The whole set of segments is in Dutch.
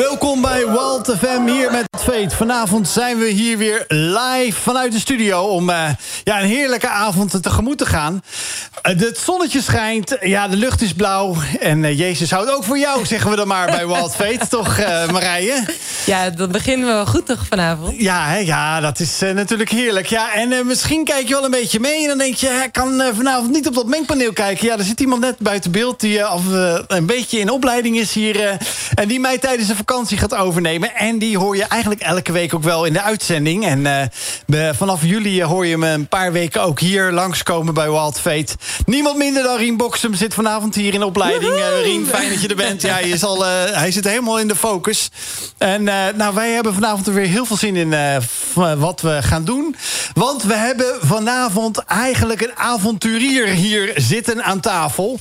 Welkom bij Walt FM hier met Vanavond zijn we hier weer live vanuit de studio om uh, ja, een heerlijke avond tegemoet te gaan. Uh, het zonnetje schijnt, ja, de lucht is blauw en uh, Jezus houdt ook voor jou, zeggen we dan maar bij Walt Veet, toch Marije? Ja, dan beginnen we wel goed toch vanavond? Ja, hè, ja dat is natuurlijk heerlijk. Ja, en misschien kijk je wel een beetje mee en dan denk je, ik kan vanavond niet op dat mengpaneel kijken. Ja, er zit iemand net buiten beeld die af, een beetje in opleiding is hier en die mij tijdens de vakantie gaat overnemen. En die hoor je eigenlijk elke week ook wel in de uitzending. En uh, vanaf juli hoor je me een paar weken ook hier langskomen bij Wild Fate. Niemand minder dan Rien Boksem zit vanavond hier in opleiding. Uh, Rien, fijn dat je er bent. Ja, je zal, uh, hij zit helemaal in de focus. En nou, wij hebben vanavond er weer heel veel zin in wat we gaan doen. Want we hebben vanavond eigenlijk een avonturier hier zitten aan tafel.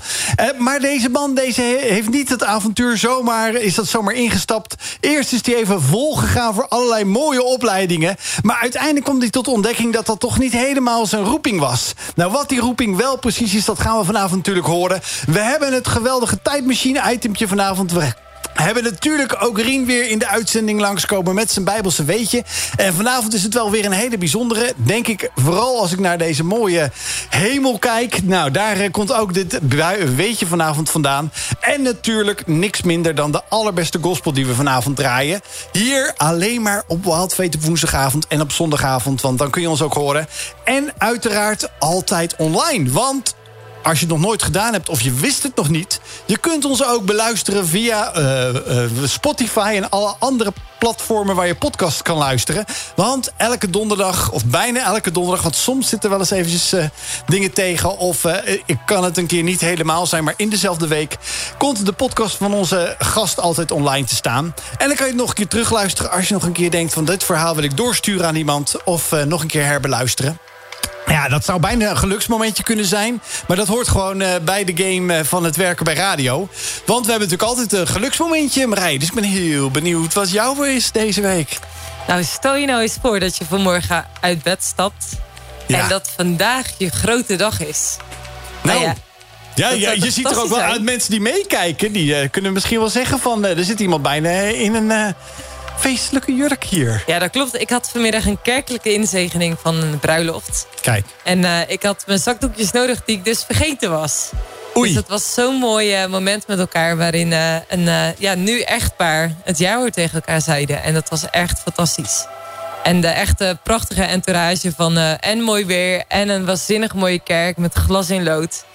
maar deze man deze heeft niet het avontuur zomaar, is dat zomaar ingestapt. Eerst is hij even volgegaan voor allerlei mooie opleidingen. Maar uiteindelijk komt hij tot ontdekking dat dat toch niet helemaal zijn roeping was. Nou, wat die roeping wel precies is, dat gaan we vanavond natuurlijk horen. We hebben het geweldige tijdmachine-itempje vanavond. We hebben natuurlijk ook Rien weer in de uitzending langskomen met zijn Bijbelse weetje. En vanavond is het wel weer een hele bijzondere. Denk ik, vooral als ik naar deze mooie hemel kijk. Nou, daar eh, komt ook dit weetje vanavond vandaan. En natuurlijk niks minder dan de allerbeste gospel die we vanavond draaien. Hier alleen maar op Wild woensdagavond en op zondagavond. Want dan kun je ons ook horen. En uiteraard altijd online. Want als je het nog nooit gedaan hebt of je wist het nog niet... je kunt ons ook beluisteren via uh, uh, Spotify en alle andere platformen... waar je podcast kan luisteren. Want elke donderdag, of bijna elke donderdag... want soms zitten wel eens eventjes uh, dingen tegen... of ik kan het een keer niet helemaal zijn... maar in dezelfde week komt de podcast van onze gast altijd online te staan. En dan kan je het nog een keer terugluisteren... als je nog een keer denkt van dit verhaal wil ik doorsturen aan iemand... of nog een keer herbeluisteren. Ja, dat zou bijna een geluksmomentje kunnen zijn. Maar dat hoort gewoon uh, bij de game uh, van het werken bij radio. Want we hebben natuurlijk altijd een geluksmomentje, Marij. Dus ik ben heel benieuwd wat jouw is deze week. Nou, stel je nou eens voor dat je vanmorgen uit bed stapt... Ja. en dat vandaag je grote dag is. Nou, nou ja. Ja, ja, je ziet er ook wel uit mensen die meekijken. Die uh, kunnen misschien wel zeggen van... er zit iemand bijna in een feestelijke jurk hier. Ja, dat klopt. Ik had vanmiddag een kerkelijke inzegening van een bruiloft. Kijk. En uh, ik had mijn zakdoekjes nodig die ik dus vergeten was. Oei. Dus dat was zo'n mooi uh, moment met elkaar... waarin uh, een ja, nu echtpaar het jaarwoord tegen elkaar zeiden. En dat was echt fantastisch. En de echte prachtige entourage van en mooi weer... en een waanzinnig mooie kerk met glas in lood.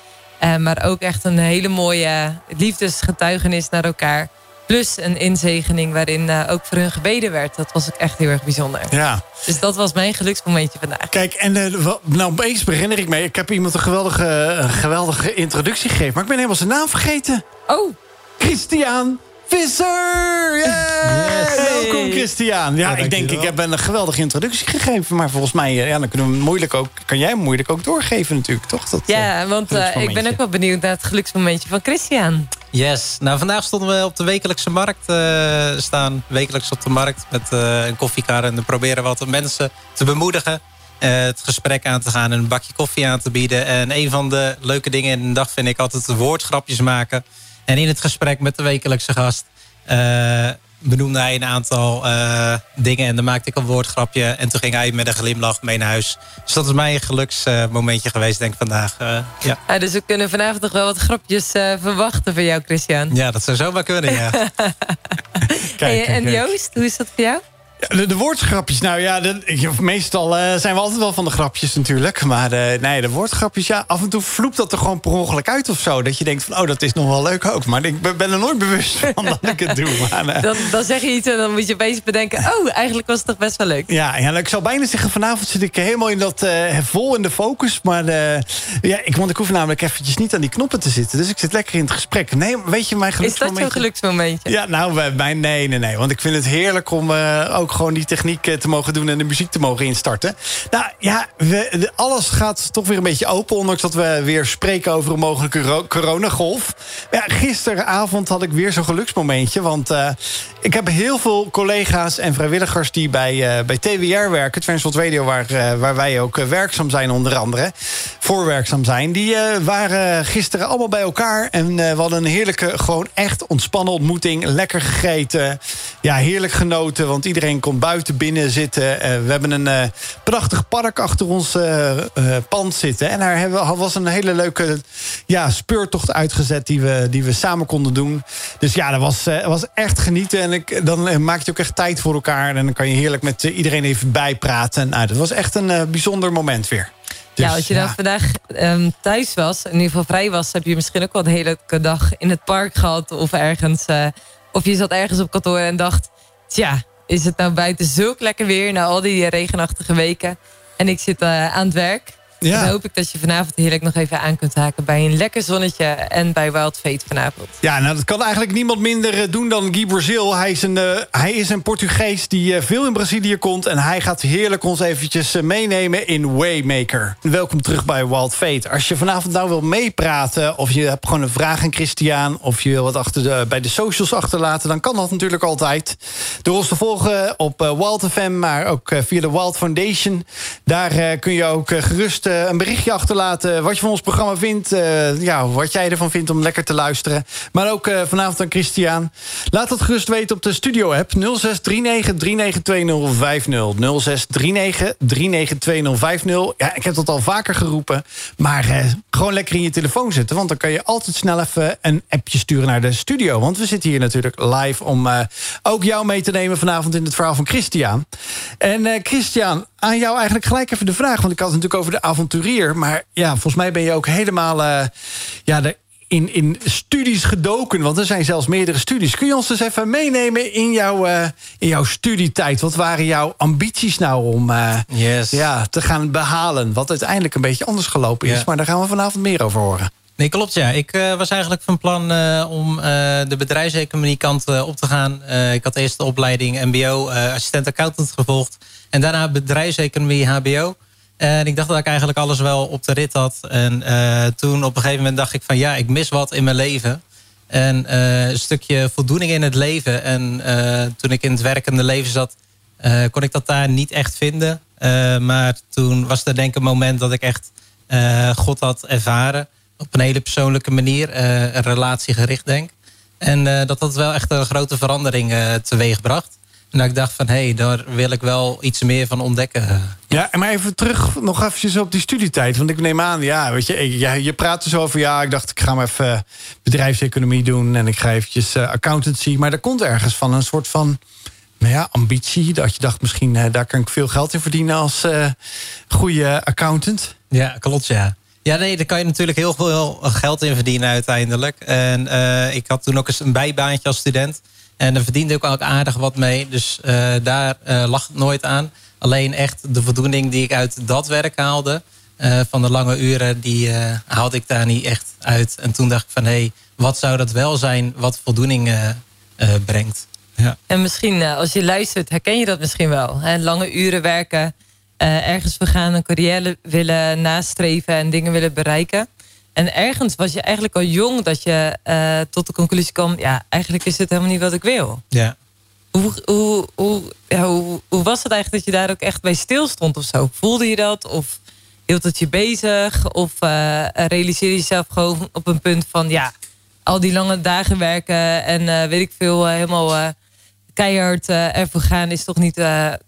maar ook echt een hele mooie liefdesgetuigenis naar elkaar... Plus een inzegening waarin uh, ook voor hun gebeden werd. Dat was ook echt heel erg bijzonder. Ja. Dus dat was mijn geluksmomentje vandaag. Kijk, en uh, nou opeens herinner ik me... ik heb iemand een geweldige, geweldige introductie gegeven... maar ik ben helemaal zijn naam vergeten. Oh. Christian Visser! Yes. Welkom Christian. Ja, ik denk ik heb een geweldige introductie gegeven. Maar volgens mij ja, dan kunnen we moeilijk ook, kan jij hem moeilijk ook doorgeven natuurlijk, toch? Dat, ja, want uh, ik ben ook wel benieuwd naar het geluksmomentje van Christian. Yes, nou vandaag stonden we op de wekelijkse markt uh, staan. Wekelijks op de markt met uh, een koffiekar. En we proberen wat mensen te bemoedigen. het gesprek aan te gaan en een bakje koffie aan te bieden. En een van de leuke dingen in de dag vind ik altijd woordgrapjes maken. En in het gesprek met de wekelijkse gast uh, benoemde hij een aantal uh, dingen. En dan maakte ik een woordgrapje. En toen ging hij met een glimlach mee naar huis. Dus dat is mijn geluksmomentje geweest, denk ik, vandaag. Uh, ja. dus we kunnen vanavond nog wel wat grapjes verwachten van jou, Christian. Ja, dat zou zomaar kunnen, ja. kijk, en Joost, hoe is dat voor jou? De, de woordgrapjes, nou ja, de, meestal uh, zijn we altijd wel van de grapjes natuurlijk. Maar uh, nee, de woordgrapjes, ja, af en toe vloept dat er gewoon per ongeluk uit of zo. Dat je denkt van, oh, dat is nog wel leuk ook. Maar ik ben er nooit bewust van dat ik het doe. Maar, uh, dan, dan zeg je iets en dan moet je opeens bedenken, oh, eigenlijk was het toch best wel leuk. Ja, ja ik zou bijna zeggen, vanavond zit ik helemaal in dat vol in de focus. Maar ja, ik, want ik hoef namelijk eventjes niet aan die knoppen te zitten. Dus ik zit lekker in het gesprek. Nee, weet je, mijn geluksmomentje... Is dat jouw geluksmomentje? Ja, nou, mijn, nee, nee, nee. Want ik vind het heerlijk om ook gewoon die techniek eh, te mogen doen en de muziek te mogen instarten. Nou ja, alles gaat toch weer een beetje open. Ondanks dat we weer spreken over een mogelijke coronagolf. Ja, gisteravond had ik weer zo'n geluksmomentje. Want uh, ik heb heel veel collega's en vrijwilligers die bij, uh, bij TWR werken. Transworld Radio, waar, waar wij ook werkzaam zijn onder andere. Voor werkzaam zijn. Die waren gisteren allemaal bij elkaar. En we hadden een heerlijke, gewoon echt ontspannen ontmoeting. Lekker gegeten. ja, heerlijk genoten. Want iedereen kon buiten binnen zitten. we hebben een prachtig park achter ons pand zitten. En daar hebben, was een hele leuke ja, speurtocht uitgezet die we, die we samen konden doen. Dus ja, dat was, was echt genieten. En ik, dan maak je ook echt tijd voor elkaar. En dan kan je heerlijk met iedereen even bijpraten. Nou, dat was echt een bijzonder moment weer. Dus, ja, als je dan vandaag um, thuis was, in ieder geval vrij was... heb je misschien ook wel een hele dag in het park gehad... of ergens, uh, of je zat ergens op kantoor en dacht... tja, is het nou buiten zulk lekker weer... na al die regenachtige weken... en ik zit uh, aan het werk... Ja. Dan hoop ik dat je vanavond heerlijk nog even aan kunt haken... bij een lekker zonnetje en bij Wild Fate vanavond. Ja, nou dat kan eigenlijk niemand minder eh, doen dan Guy Brazil. Hij is een, uh, hij is een Portugees die uh, veel in Brazilië komt... en hij gaat heerlijk ons eventjes meenemen in Waymaker. Welkom terug bij Wild Fate. Als je vanavond nou wil meepraten... of je hebt gewoon een vraag aan Christian... of je wil wat achter de, bij de socials achterlaten... dan kan dat natuurlijk altijd. Door ons te volgen op Wild FM... maar ook via de Wild Foundation. Daar kun je ook gerust eh, een berichtje achterlaten wat je van ons programma vindt. Uh, ja, wat jij ervan vindt om lekker te luisteren. Maar ook uh, vanavond aan Christian. Laat het gerust weten op de studio-app 0639392050. 0639392050. Ja, ik heb dat al vaker geroepen. Maar gewoon lekker in je telefoon zetten. Want dan kan je altijd snel even een appje sturen naar de studio. Want we zitten hier natuurlijk live om ook jou mee te nemen vanavond in het verhaal van Christian. En Christian, aan jou eigenlijk gelijk even de vraag. Want ik had het natuurlijk over de avonturier. Maar ja, volgens mij ben je ook helemaal uh, ja, de, in, in studies gedoken. Want er zijn zelfs meerdere studies. Kun je ons dus even meenemen in jouw, uh, in jouw studietijd? Wat waren jouw ambities nou om uh, yes. ja, te gaan behalen? Wat uiteindelijk een beetje anders gelopen is. Maar daar gaan we vanavond meer over horen. Nee, klopt ja. Ik uh, was eigenlijk van plan uh, om uh, de bedrijfseconomie kant op te gaan. ik had eerst de opleiding mbo, assistent accountant gevolgd. En daarna bedrijfseconomie hbo. En ik dacht dat ik eigenlijk alles wel op de rit had. En toen op een gegeven moment dacht ik van ja, ik mis wat in mijn leven. En een stukje voldoening in het leven. En toen ik in het werkende leven zat, kon ik dat daar niet echt vinden. maar toen was er denk ik een moment dat ik echt God had ervaren op een hele persoonlijke manier, uh, relatiegericht denk. En uh, dat had wel echt een grote verandering uh, teweeg bracht. En dat ik dacht van, hé, hey, daar wil ik wel iets meer van ontdekken. Ja, maar even terug nog eventjes op die studietijd. Want ik neem aan, ja, weet je, je, je praat dus over... ja, ik dacht, ik ga maar even bedrijfseconomie doen... en ik ga eventjes accountancy. Maar er komt ergens van een soort van nou ja, ambitie. Dat je dacht, misschien daar kan ik veel geld in verdienen... als goede accountant. Ja, klopt, ja. Ja, nee, daar kan je natuurlijk heel veel geld in verdienen uiteindelijk. En uh, ik had toen ook eens een bijbaantje als student. En daar verdiende ik ook aardig wat mee. Dus uh, daar uh, lag het nooit aan. Alleen echt de voldoening die ik uit dat werk haalde... van de lange uren, die haalde ik daar niet echt uit. En toen dacht ik van, hé, hey, wat zou dat wel zijn wat voldoening brengt? Ja. En misschien, als je luistert, herken je dat misschien wel. Hè? Lange uren werken uh, ergens we gaan een carrière willen nastreven en dingen willen bereiken. En ergens was je eigenlijk al jong dat je uh, tot de conclusie kwam... ja, eigenlijk is dit helemaal niet wat ik wil. Ja. Hoe, hoe, hoe, ja, hoe, hoe, was het eigenlijk dat je daar ook echt bij stilstond of zo? Voelde je dat? Of hield het je bezig? Of uh, realiseerde je jezelf gewoon op een punt van... ja, al die lange dagen werken en weet ik veel... helemaal keihard ervoor gaan is toch niet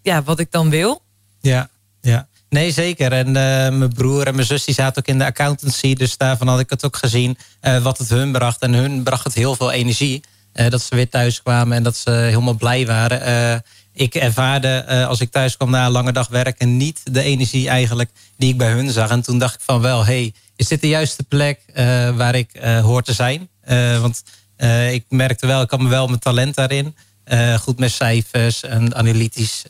ja, wat ik dan wil? Ja. Ja, nee zeker. En uh, mijn broer en mijn zus die zaten ook in de accountancy. Dus daarvan had ik het ook gezien uh, wat het hun bracht. En hun bracht het heel veel energie. Uh, dat ze weer thuis kwamen en dat ze helemaal blij waren. ik ervaarde als ik thuis kwam na een lange dag werken... niet de energie eigenlijk die ik bij hun zag. En toen dacht ik van wel, hey, is dit de juiste plek waar ik hoor te zijn? want ik merkte wel, ik had me wel mijn talent daarin. goed met cijfers en analytisch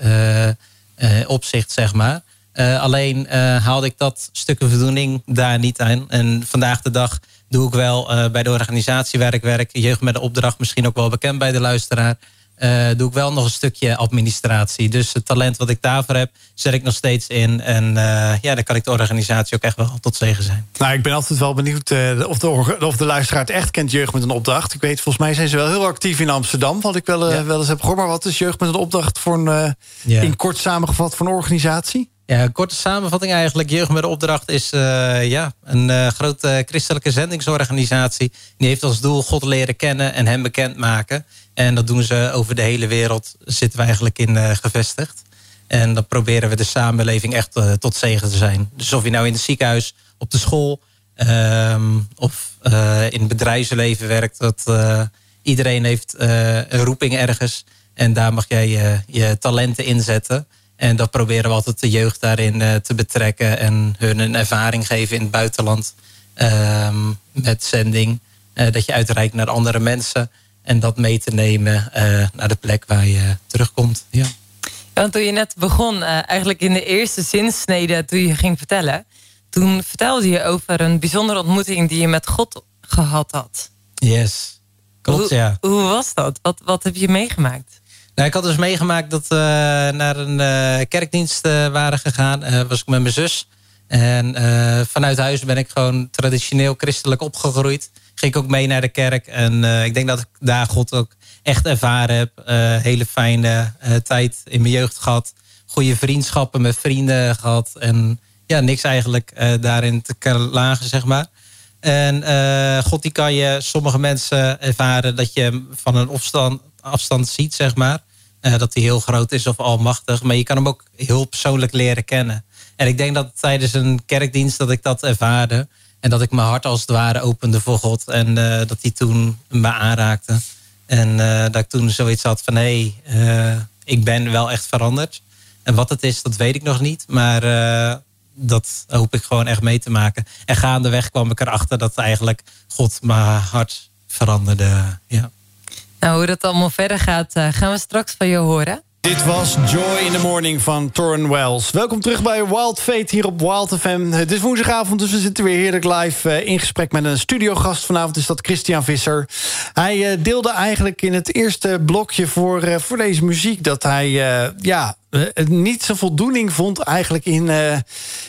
opzicht, zeg maar. Uh, alleen uh, haalde ik dat stukje voldoening daar niet aan. En vandaag de dag doe ik wel uh, bij de organisatie waar ik werk... Jeugd met de Opdracht, misschien ook wel bekend bij de luisteraar... doe ik wel nog een stukje administratie. Dus het talent wat ik daarvoor heb, zet ik nog steeds in. En ja, dan kan ik de organisatie ook echt wel tot zegen zijn. Nou, ik ben altijd wel benieuwd of, de, of de luisteraar het echt kent, Jeugd met een Opdracht. Ik weet, volgens mij zijn ze wel heel actief in Amsterdam... wat ik wel, wel eens heb gehoord. Maar wat is Jeugd met een Opdracht voor een, ja. in kort samengevat voor een organisatie? Ja, korte samenvatting eigenlijk. Jeugd met de opdracht is uh, ja, een uh, grote christelijke zendingsorganisatie. Die heeft als doel God leren kennen en hem bekendmaken. En dat doen ze over de hele wereld. Zitten we eigenlijk in uh, gevestigd. En dan proberen we de samenleving echt tot zegen te zijn. Dus of je nou in het ziekenhuis, op de school ehm, of in het bedrijfsleven werkt. Dat, iedereen heeft een roeping ergens. En daar mag jij je, je talenten inzetten. En dat proberen we altijd de jeugd daarin uh, te betrekken en hun een ervaring geven in het buitenland uh, met zending. Uh, dat je uitreikt naar andere mensen en dat mee te nemen uh, naar de plek waar je terugkomt. Ja. Want toen je net begon, eigenlijk in de eerste zinsnede toen je ging vertellen, toen vertelde je over een bijzondere ontmoeting die je met God gehad had. Yes, klopt hoe, ja. Hoe was dat? Wat, wat heb je meegemaakt? Nou, ik had dus meegemaakt dat we naar een uh, kerkdienst uh, waren gegaan. Was ik met mijn zus. En vanuit huis ben ik gewoon traditioneel christelijk opgegroeid. Ging ik ook mee naar de kerk. En ik denk dat ik daar God ook echt ervaren heb. hele fijne tijd in mijn jeugd gehad. Goede vriendschappen met vrienden gehad. En ja, niks eigenlijk daarin te lagen, zeg maar. En God die kan je sommige mensen ervaren dat je van een afstand ziet, zeg maar. Uh, dat hij heel groot is of almachtig. Maar je kan hem ook heel persoonlijk leren kennen. En ik denk dat tijdens een kerkdienst dat ik dat ervaarde. En dat ik mijn hart als het ware opende voor God. En uh, dat hij toen me aanraakte. En uh, dat ik toen zoiets had van... hé, hey, ik ben wel echt veranderd. En wat het is, dat weet ik nog niet. Maar dat hoop ik gewoon echt mee te maken. En gaandeweg kwam ik erachter dat eigenlijk God mijn hart veranderde. Ja. Nou, hoe dat allemaal verder gaat, uh, gaan we straks van je horen. Dit was Joy in the Morning van Torren Wells. Welkom terug bij Wild Fate hier op Wild FM. Het is woensdagavond, dus we zitten weer heerlijk live uh, in gesprek met een studiogast. Vanavond is dat Christian Visser. Hij deelde eigenlijk in het eerste blokje voor, voor deze muziek... dat hij ja, niet zijn voldoening vond eigenlijk in, uh,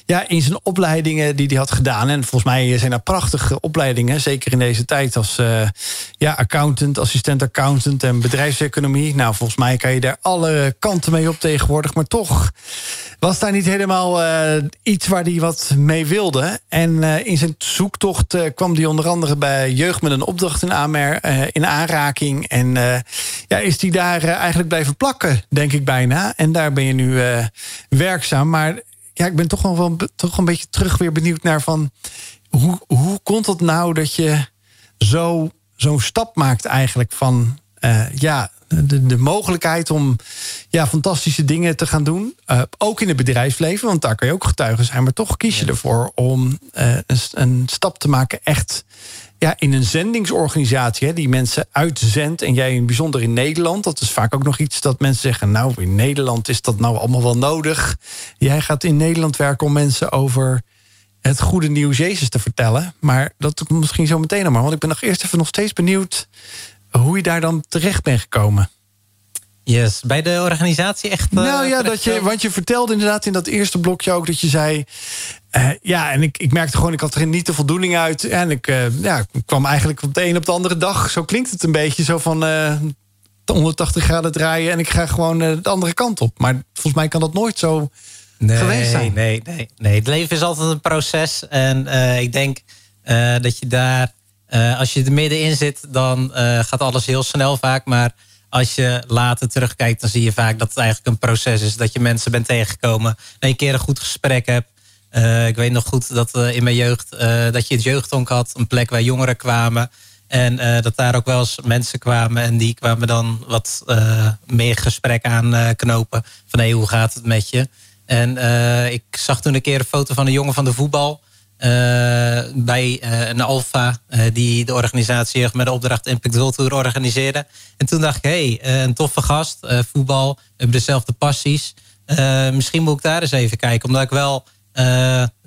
ja, in zijn opleidingen die hij had gedaan. En volgens mij zijn dat prachtige opleidingen. Zeker in deze tijd als ja, accountant, assistent accountant en bedrijfseconomie. Nou, volgens mij kan je daar alle kanten mee op tegenwoordig. Maar toch was daar niet helemaal iets waar hij wat mee wilde. En in zijn zoektocht kwam hij onder andere bij Jeugd met een opdracht in, aanmer in aanraking. En ja, is hij daar eigenlijk blijven plakken, denk ik bijna. En daar ben je nu uh, werkzaam. Maar ja, ik ben toch nog wel toch een beetje terug weer benieuwd naar van hoe, hoe komt het nou dat je zo zo'n stap maakt eigenlijk van uh, ja, de, de mogelijkheid om ja, fantastische dingen te gaan doen. Uh, ook in het bedrijfsleven, want daar kan je ook getuige zijn. Maar toch kies je ervoor om een, een stap te maken echt ja, in een zendingsorganisatie hè, die mensen uitzendt. En jij in bijzonder in Nederland. Dat is vaak ook nog iets dat mensen zeggen. Nou, in Nederland is dat nou allemaal wel nodig. Jij gaat in Nederland werken om mensen over het goede nieuws Jezus te vertellen. Maar dat komt misschien zo meteen nog maar. Want ik ben nog eerst even nog steeds benieuwd hoe je daar dan terecht bent gekomen. Yes, bij de organisatie echt. Uh, nou ja, dat je, want je vertelde inderdaad in dat eerste blokje ook dat je zei. Uh, ja, en ik, ik merkte gewoon, ik had er niet de voldoening uit. En ik uh, ja, kwam eigenlijk op de een op de andere dag. Zo klinkt het een beetje zo van 180 graden draaien en ik ga gewoon de andere kant op. Maar volgens mij kan dat nooit zo nee, geweest zijn. Nee, nee, nee. Het leven is altijd een proces. En ik denk dat je daar, als je er middenin zit, dan gaat alles heel snel vaak. Maar als je later terugkijkt, dan zie je vaak dat het eigenlijk een proces is. Dat je mensen bent tegengekomen. Een keer een goed gesprek hebt. Uh, ik weet nog goed dat uh, in mijn jeugd, uh, dat je het jeugdhonk had. Een plek waar jongeren kwamen. En dat daar ook wel eens mensen kwamen. En die kwamen dan wat meer gesprek aan knopen. Van hé, hoe gaat het met je? En ik zag toen een keer een foto van een jongen van de voetbal. Uh, bij uh, een Alfa uh, die de organisatie met de opdracht Impact World Tour organiseerde. En toen dacht ik, hé, hey, een toffe gast, voetbal, hebben dezelfde passies. misschien moet ik daar eens even kijken, omdat ik wel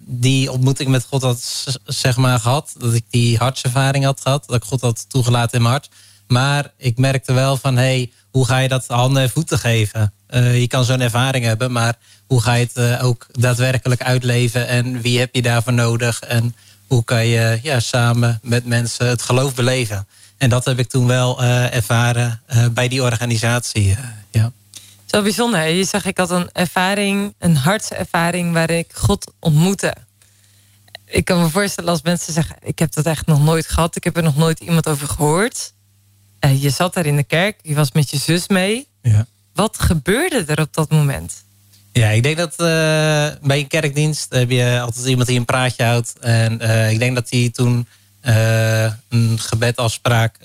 die ontmoeting met God had zeg maar, gehad. Dat ik die hartservaring had gehad, dat ik God had toegelaten in mijn hart. Maar ik merkte wel van, hé, hey, hoe ga je dat handen en voeten geven? je kan zo'n ervaring hebben, maar hoe ga je het uh, ook daadwerkelijk uitleven en wie heb je daarvoor nodig en hoe kan je ja, samen met mensen het geloof beleven. En dat heb ik toen wel uh, ervaren bij die organisatie. ja. Zo bijzonder. Je zag, ik had een ervaring, een hartservaring waarin ik God ontmoette. Ik kan me voorstellen als mensen zeggen, ik heb dat echt nog nooit gehad. Ik heb er nog nooit iemand over gehoord. Uh, je zat daar in de kerk, je was met je zus mee. Ja. Wat gebeurde er op dat moment? Ja, ik denk dat uh, bij een kerkdienst heb je altijd iemand die een praatje houdt. En uh, ik denk dat hij toen een gebed afspraak.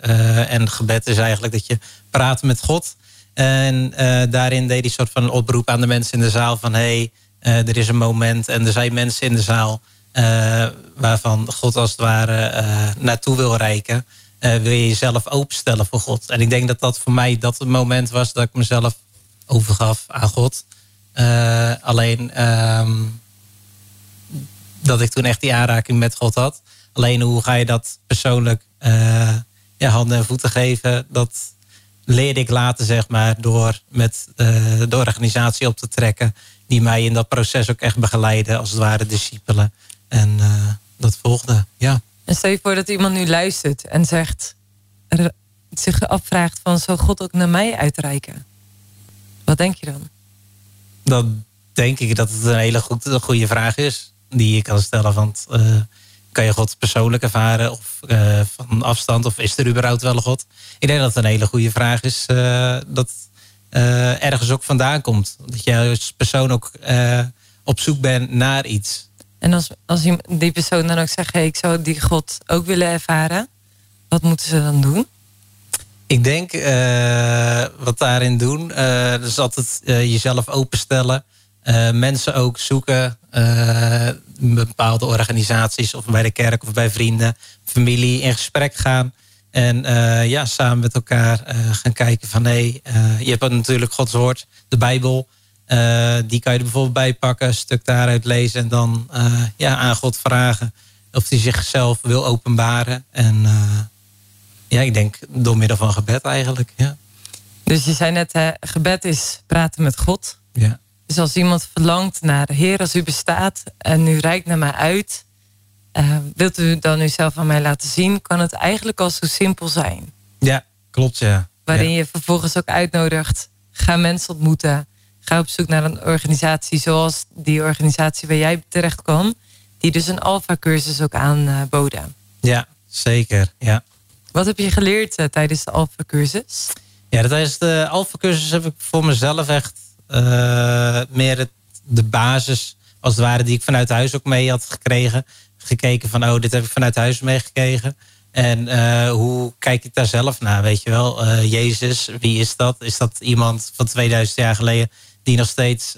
en gebed is eigenlijk dat je praat met God. En daarin deed hij soort van een oproep aan de mensen in de zaal van... hé, hey, er is een moment en er zijn mensen in de zaal... waarvan God als het ware naartoe wil reiken. Wil je jezelf openstellen voor God. En ik denk dat dat voor mij dat het moment was dat ik mezelf overgaf aan God... Uh, alleen um, dat ik toen echt die aanraking met God had. Alleen hoe ga je dat persoonlijk uh, ja, handen en voeten geven? Dat leerde ik later, zeg maar, door met de organisatie op te trekken. Die mij in dat proces ook echt begeleiden, als het ware discipelen. En dat volgde, ja. En stel je voor dat iemand nu luistert en zegt, zich afvraagt van, zou God ook naar mij uitreiken? Wat denk je dan? dan denk ik dat het een hele goed, een goede vraag is. Die je kan stellen. Want uh, kan je God persoonlijk ervaren? Of uh, van afstand? Of is er überhaupt wel een God? Ik denk dat het een hele goede vraag is. Uh, dat ergens ook vandaan komt. Dat je als persoon ook op zoek bent naar iets. En als, als die persoon dan ook zegt... Hey, ik zou die God ook willen ervaren. Wat moeten ze dan doen? Ik denk uh, wat daarin doen, uh, dus altijd uh, jezelf openstellen. mensen ook zoeken, bepaalde organisaties of bij de kerk of bij vrienden, familie in gesprek gaan. En ja, samen met elkaar gaan kijken van hé, je hebt natuurlijk Gods woord, de Bijbel. Die kan je er bijvoorbeeld bij pakken, een stuk daaruit lezen en dan ja, aan God vragen of hij zichzelf wil openbaren. En ja, ik denk door middel van gebed eigenlijk. Ja. Dus je zei net, hè, gebed is praten met God. Ja. Dus als iemand verlangt naar Heer, als u bestaat en u reikt naar mij uit, wilt u dan u zelf aan mij laten zien, kan het eigenlijk al zo simpel zijn. Ja, klopt ja. Waarin je vervolgens ook uitnodigt, ga mensen ontmoeten. Ga op zoek naar een organisatie zoals die organisatie waar jij terecht kwam. Die dus een alfa cursus ook aanboden. Ja, zeker. Ja. Wat heb je geleerd uh, tijdens de Alpha-cursus? Ja, tijdens de Alpha-cursus heb ik voor mezelf echt uh, meer het, de basis, als het ware, die ik vanuit huis ook mee had gekregen. Gekeken van, oh, dit heb ik vanuit huis meegekregen. En uh, hoe kijk ik daar zelf naar, weet je wel? Jezus, wie is dat? Is dat iemand van 2000 jaar geleden die nog steeds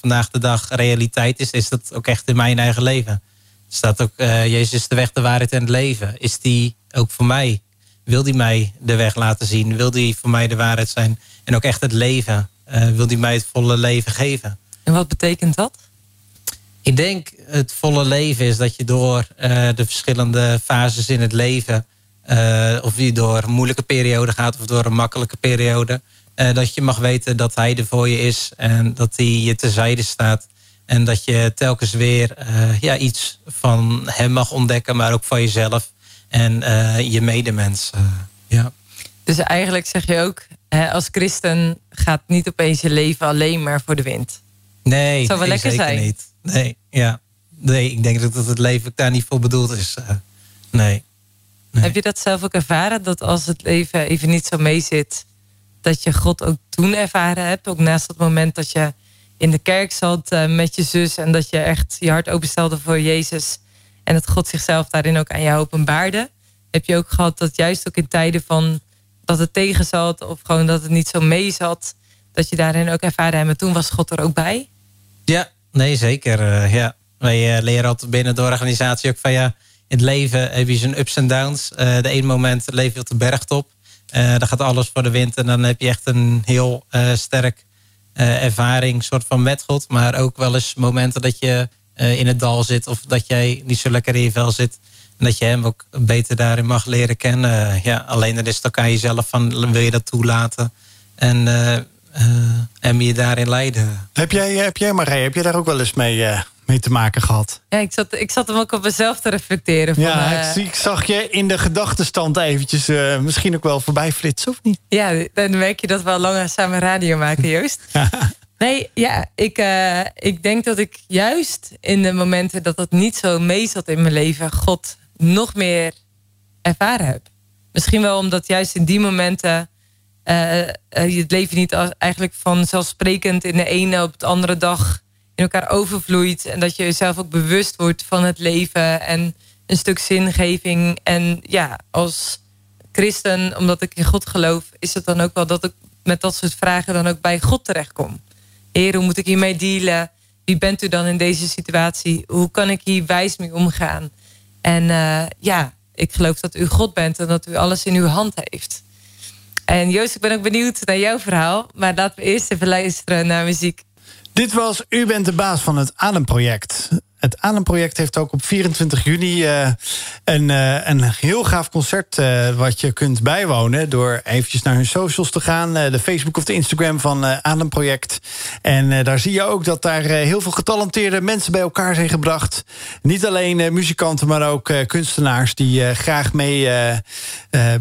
vandaag de dag realiteit is? Is dat ook echt in mijn eigen leven? Staat ook, Jezus is de weg, de waarheid en het leven. Is die ook voor mij wil hij mij de weg laten zien? Wil hij voor mij de waarheid zijn? En ook echt het leven. Uh, wil hij mij het volle leven geven? En wat betekent dat? Ik denk het volle leven is dat je door de verschillende fases in het leven... Of je door een moeilijke periode gaat of door een makkelijke periode... dat je mag weten dat hij er voor je is en dat hij je terzijde staat. En dat je telkens weer ja, iets van hem mag ontdekken, maar ook van jezelf en uh, je medemens. Ja. Dus eigenlijk zeg je ook, hè, als christen gaat niet opeens je leven alleen maar voor de wind. Nee, het zou wel nee, lekker zeker zijn. niet. Nee, ja. nee, ik denk dat het leven daar niet voor bedoeld is. Uh, nee. nee. Heb je dat zelf ook ervaren? Dat als het leven even niet zo mee zit, dat je God ook toen ervaren hebt? Ook naast het moment dat je in de kerk zat met je zus en dat je echt je hart openstelde voor Jezus en dat God zichzelf daarin ook aan jou openbaarde. Heb je ook gehad dat juist ook in tijden van dat het tegen zat of gewoon dat het niet zo mee zat, dat je daarin ook ervaren hebt. Maar toen was God er ook bij? Ja, nee, zeker. Uh, ja. Wij uh, leren altijd binnen de organisatie ook van ja, in het leven heb je zijn ups en downs. De ene moment leef je op de bergtop. Dan gaat alles voor de wind en dan heb je echt een heel sterk ervaring soort van met God. Maar ook wel eens momenten dat je uh, in het dal zit of dat jij niet zo lekker in je vel zit. En dat je hem ook beter daarin mag leren kennen. ja, alleen dan is het ook aan jezelf van wil je dat toelaten en, uh, uh, en je daarin leiden. Heb jij, heb jij Marij, heb je daar ook wel eens mee, mee te maken gehad. Ja, ik zat, ik zat hem ook op mezelf te reflecteren. Van, ja, uh, ik zag je in de gedachtenstand eventjes uh, misschien ook wel voorbij flitsen, of niet? Ja, dan merk je dat we al langer samen radio maken, Joost. nee, ja, ik, uh, ik denk dat ik juist in de momenten dat het niet zo mee zat in mijn leven... God nog meer ervaren heb. Misschien wel omdat juist in die momenten uh, je het leven niet als, eigenlijk vanzelfsprekend in de ene op de andere dag in elkaar overvloeit. En dat je jezelf ook bewust wordt van het leven en een stuk zingeving. En ja, als christen, omdat ik in God geloof, is het dan ook wel dat ik met dat soort vragen dan ook bij God terechtkom. Heer, hoe moet ik hiermee dealen? Wie bent u dan in deze situatie? Hoe kan ik hier wijs mee omgaan? En uh, ja, ik geloof dat u God bent en dat u alles in uw hand heeft. En Joost, ik ben ook benieuwd naar jouw verhaal. Maar laten we eerst even luisteren naar muziek. Dit was U bent de baas van het Ademproject. Het Ademproject heeft ook op 24 juni uh, een, uh, een heel gaaf concert uh, wat je kunt bijwonen door eventjes naar hun socials te gaan, de Facebook of de Instagram van Ademproject. En daar zie je ook dat daar heel veel getalenteerde mensen bij elkaar zijn gebracht. Niet alleen muzikanten, maar ook kunstenaars die graag mee,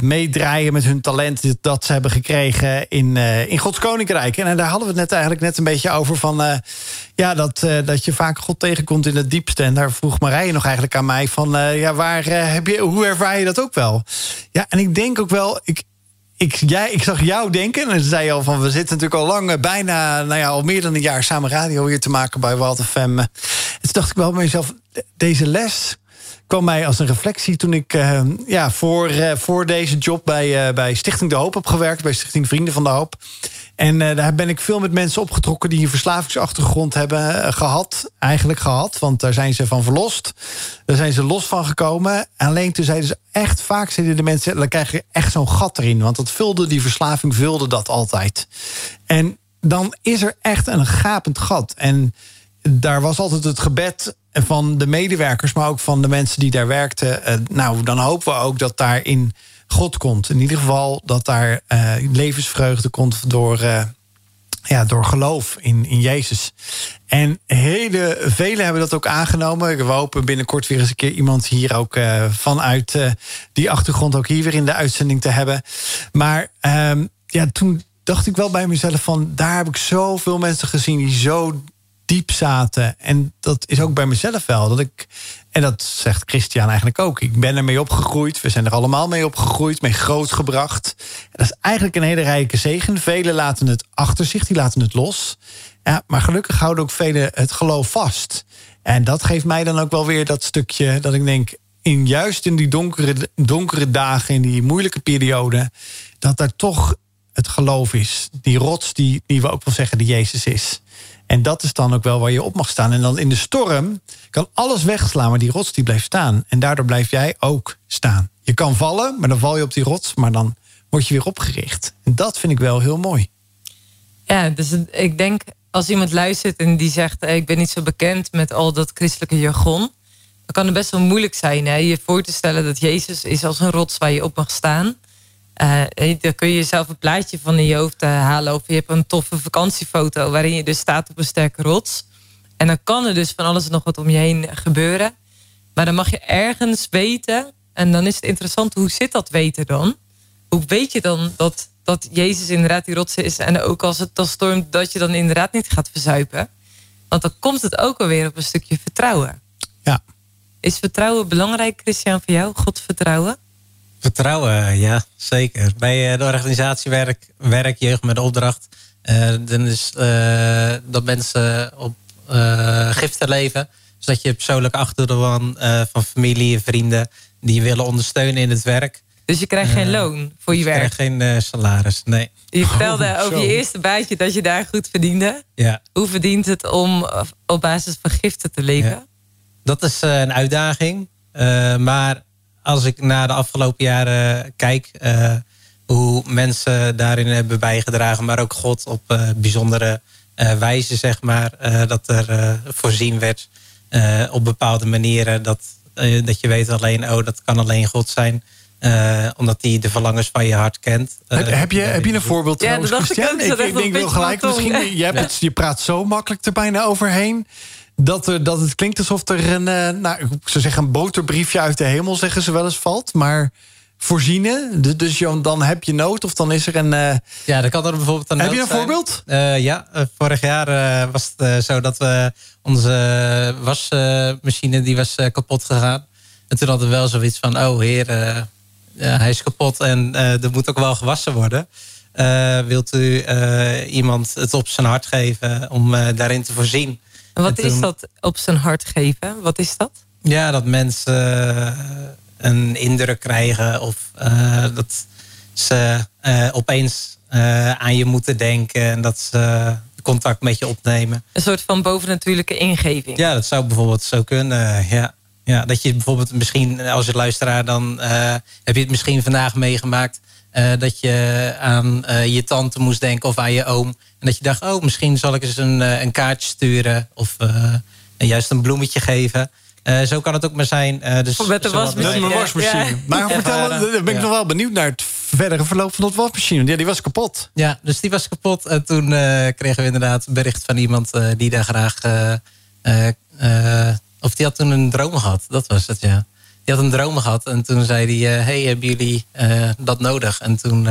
meedraaien met hun talent dat ze hebben gekregen in, in Gods Koninkrijk. En daar hadden we het net eigenlijk net een beetje over van ja, dat, dat je vaak God tegenkomt in het diepste. En daar vroeg Marije nog eigenlijk aan mij van... Uh, ja, waar, uh, heb je, hoe ervaar je dat ook wel? Ja, en ik denk ook wel... Ik, ik, jij, ik zag jou denken, en zei al van... we zitten natuurlijk al lang, bijna, nou ja, al meer dan een jaar... samen radio hier te maken bij Walter Fem. En toen dacht ik wel bij mezelf, deze les kwam mij als een reflectie toen ik ja, voor, voor deze job bij, bij Stichting De Hoop heb gewerkt. Bij Stichting Vrienden van de Hoop. En daar ben ik veel met mensen opgetrokken die een verslavingsachtergrond hebben gehad. Eigenlijk gehad, want daar zijn ze van verlost. Daar zijn ze los van gekomen. Alleen toen zeiden ze echt, vaak zeiden de mensen... dan krijg je echt zo'n gat erin. Want dat vulde, die verslaving vulde dat altijd. En dan is er echt een gapend gat. En daar was altijd het gebed van de medewerkers, maar ook van de mensen die daar werkten. nou, dan hopen we ook dat daarin God komt. In ieder geval dat daar uh, levensvreugde komt door, uh, ja, door geloof in, in Jezus. En hele velen hebben dat ook aangenomen. We hopen binnenkort weer eens een keer iemand hier ook uh, vanuit die achtergrond ook hier weer in de uitzending te hebben. Maar ehm, ja, toen dacht ik wel bij mezelf van daar heb ik zoveel mensen gezien die zo diep zaten. En dat is ook bij mezelf wel. Dat ik, en dat zegt Christian eigenlijk ook. Ik ben ermee opgegroeid. We zijn er allemaal mee opgegroeid, mee grootgebracht. En dat is eigenlijk een hele rijke zegen. Velen laten het achter zich, die laten het los. Ja, maar gelukkig houden ook velen het geloof vast. En dat geeft mij dan ook wel weer dat stukje dat ik denk... In, juist in die donkere, donkere dagen, in die moeilijke periode... dat er toch het geloof is. Die rots die, die we ook wel zeggen die Jezus is. En dat is dan ook wel waar je op mag staan. En dan in de storm kan alles wegslaan, maar die rots die blijft staan. En daardoor blijf jij ook staan. Je kan vallen, maar dan val je op die rots, maar dan word je weer opgericht. En dat vind ik wel heel mooi. Ja, dus ik denk als iemand luistert en die zegt: Ik ben niet zo bekend met al dat christelijke jargon. Dan kan het best wel moeilijk zijn hè? je voor te stellen dat Jezus is als een rots waar je op mag staan. Uh, dan kun je jezelf een plaatje van in je hoofd uh, halen. Of je hebt een toffe vakantiefoto waarin je dus staat op een sterke rots. En dan kan er dus van alles nog wat om je heen gebeuren. Maar dan mag je ergens weten. En dan is het interessant, hoe zit dat weten dan? Hoe weet je dan dat, dat Jezus inderdaad die rots is? En ook als het dan stormt, dat je dan inderdaad niet gaat verzuipen. Want dan komt het ook alweer op een stukje vertrouwen. Ja. Is vertrouwen belangrijk, Christian, voor jou? God vertrouwen? Vertrouwen, ja, zeker. Bij eh, de organisatie Werk, werk Jeugd met Opdracht... Uh, dan is uh, dat mensen op uh, giften leven. Zodat je persoonlijk achterban van familie en vrienden... die je willen ondersteunen in het werk. Dus je krijgt geen loon voor je werk? Ik krijg geen salaris, nee. Je vertelde oh, over je eerste baantje dat je daar goed verdiende. Ja. Hoe verdient het om op basis van giften te leven? Ja. Dat is een uitdaging. maar als ik naar de afgelopen jaren kijk... Uh, hoe mensen daarin hebben bijgedragen... maar ook God op uh, bijzondere uh, wijze, zeg maar... dat er voorzien werd op bepaalde manieren... Dat, dat je weet alleen, oh, dat kan alleen God zijn... omdat hij de verlangens van je hart kent. heb, heb, je, heb je een voorbeeld ja, trouwens, Christian? Ik, ik, ik denk wel gelijk, misschien, je, hebt het, je praat zo makkelijk er bijna overheen. Dat, er, dat het klinkt alsof er een, nou, ik zou zeggen, een boterbriefje uit de hemel, zeggen ze wel eens, valt. Maar voorzienen. Dus dan heb je nood of dan is er een... Uh... Ja, dan kan er bijvoorbeeld een Heb je een voorbeeld? Uh, ja, vorig jaar was het zo dat we onze wasmachine die was kapot gegaan. En toen hadden we wel zoiets van, oh heer, hij is kapot en er moet ook wel gewassen worden. wilt u iemand het op zijn hart geven om daarin te voorzien? Wat is dat op zijn hart geven? Wat is dat? Ja, dat mensen een indruk krijgen of uh, dat ze uh, opeens uh, aan je moeten denken en dat ze contact met je opnemen. Een soort van bovennatuurlijke ingeving. Ja, dat zou bijvoorbeeld zo kunnen. Ja. Ja, dat je bijvoorbeeld misschien als je luisteraar dan heb je het misschien vandaag meegemaakt dat je aan je tante moest denken of aan je oom en dat je dacht, oh misschien zal ik eens een, een kaartje sturen of juist een bloemetje geven. Uh, zo kan het ook maar zijn. Uh, dus met de wasmachine. Ja. wasmachine. Maar vertel, ben ik nog wel benieuwd naar het verdere verloop van dat wasmachine. Ja, die was kapot. Ja, dus die was kapot. En toen uh, kregen we inderdaad een bericht van iemand die daar graag... of die had toen een droom gehad. Dat was het, ja. Die had een droom gehad. En toen zei hij, hey, hebben jullie dat nodig? En toen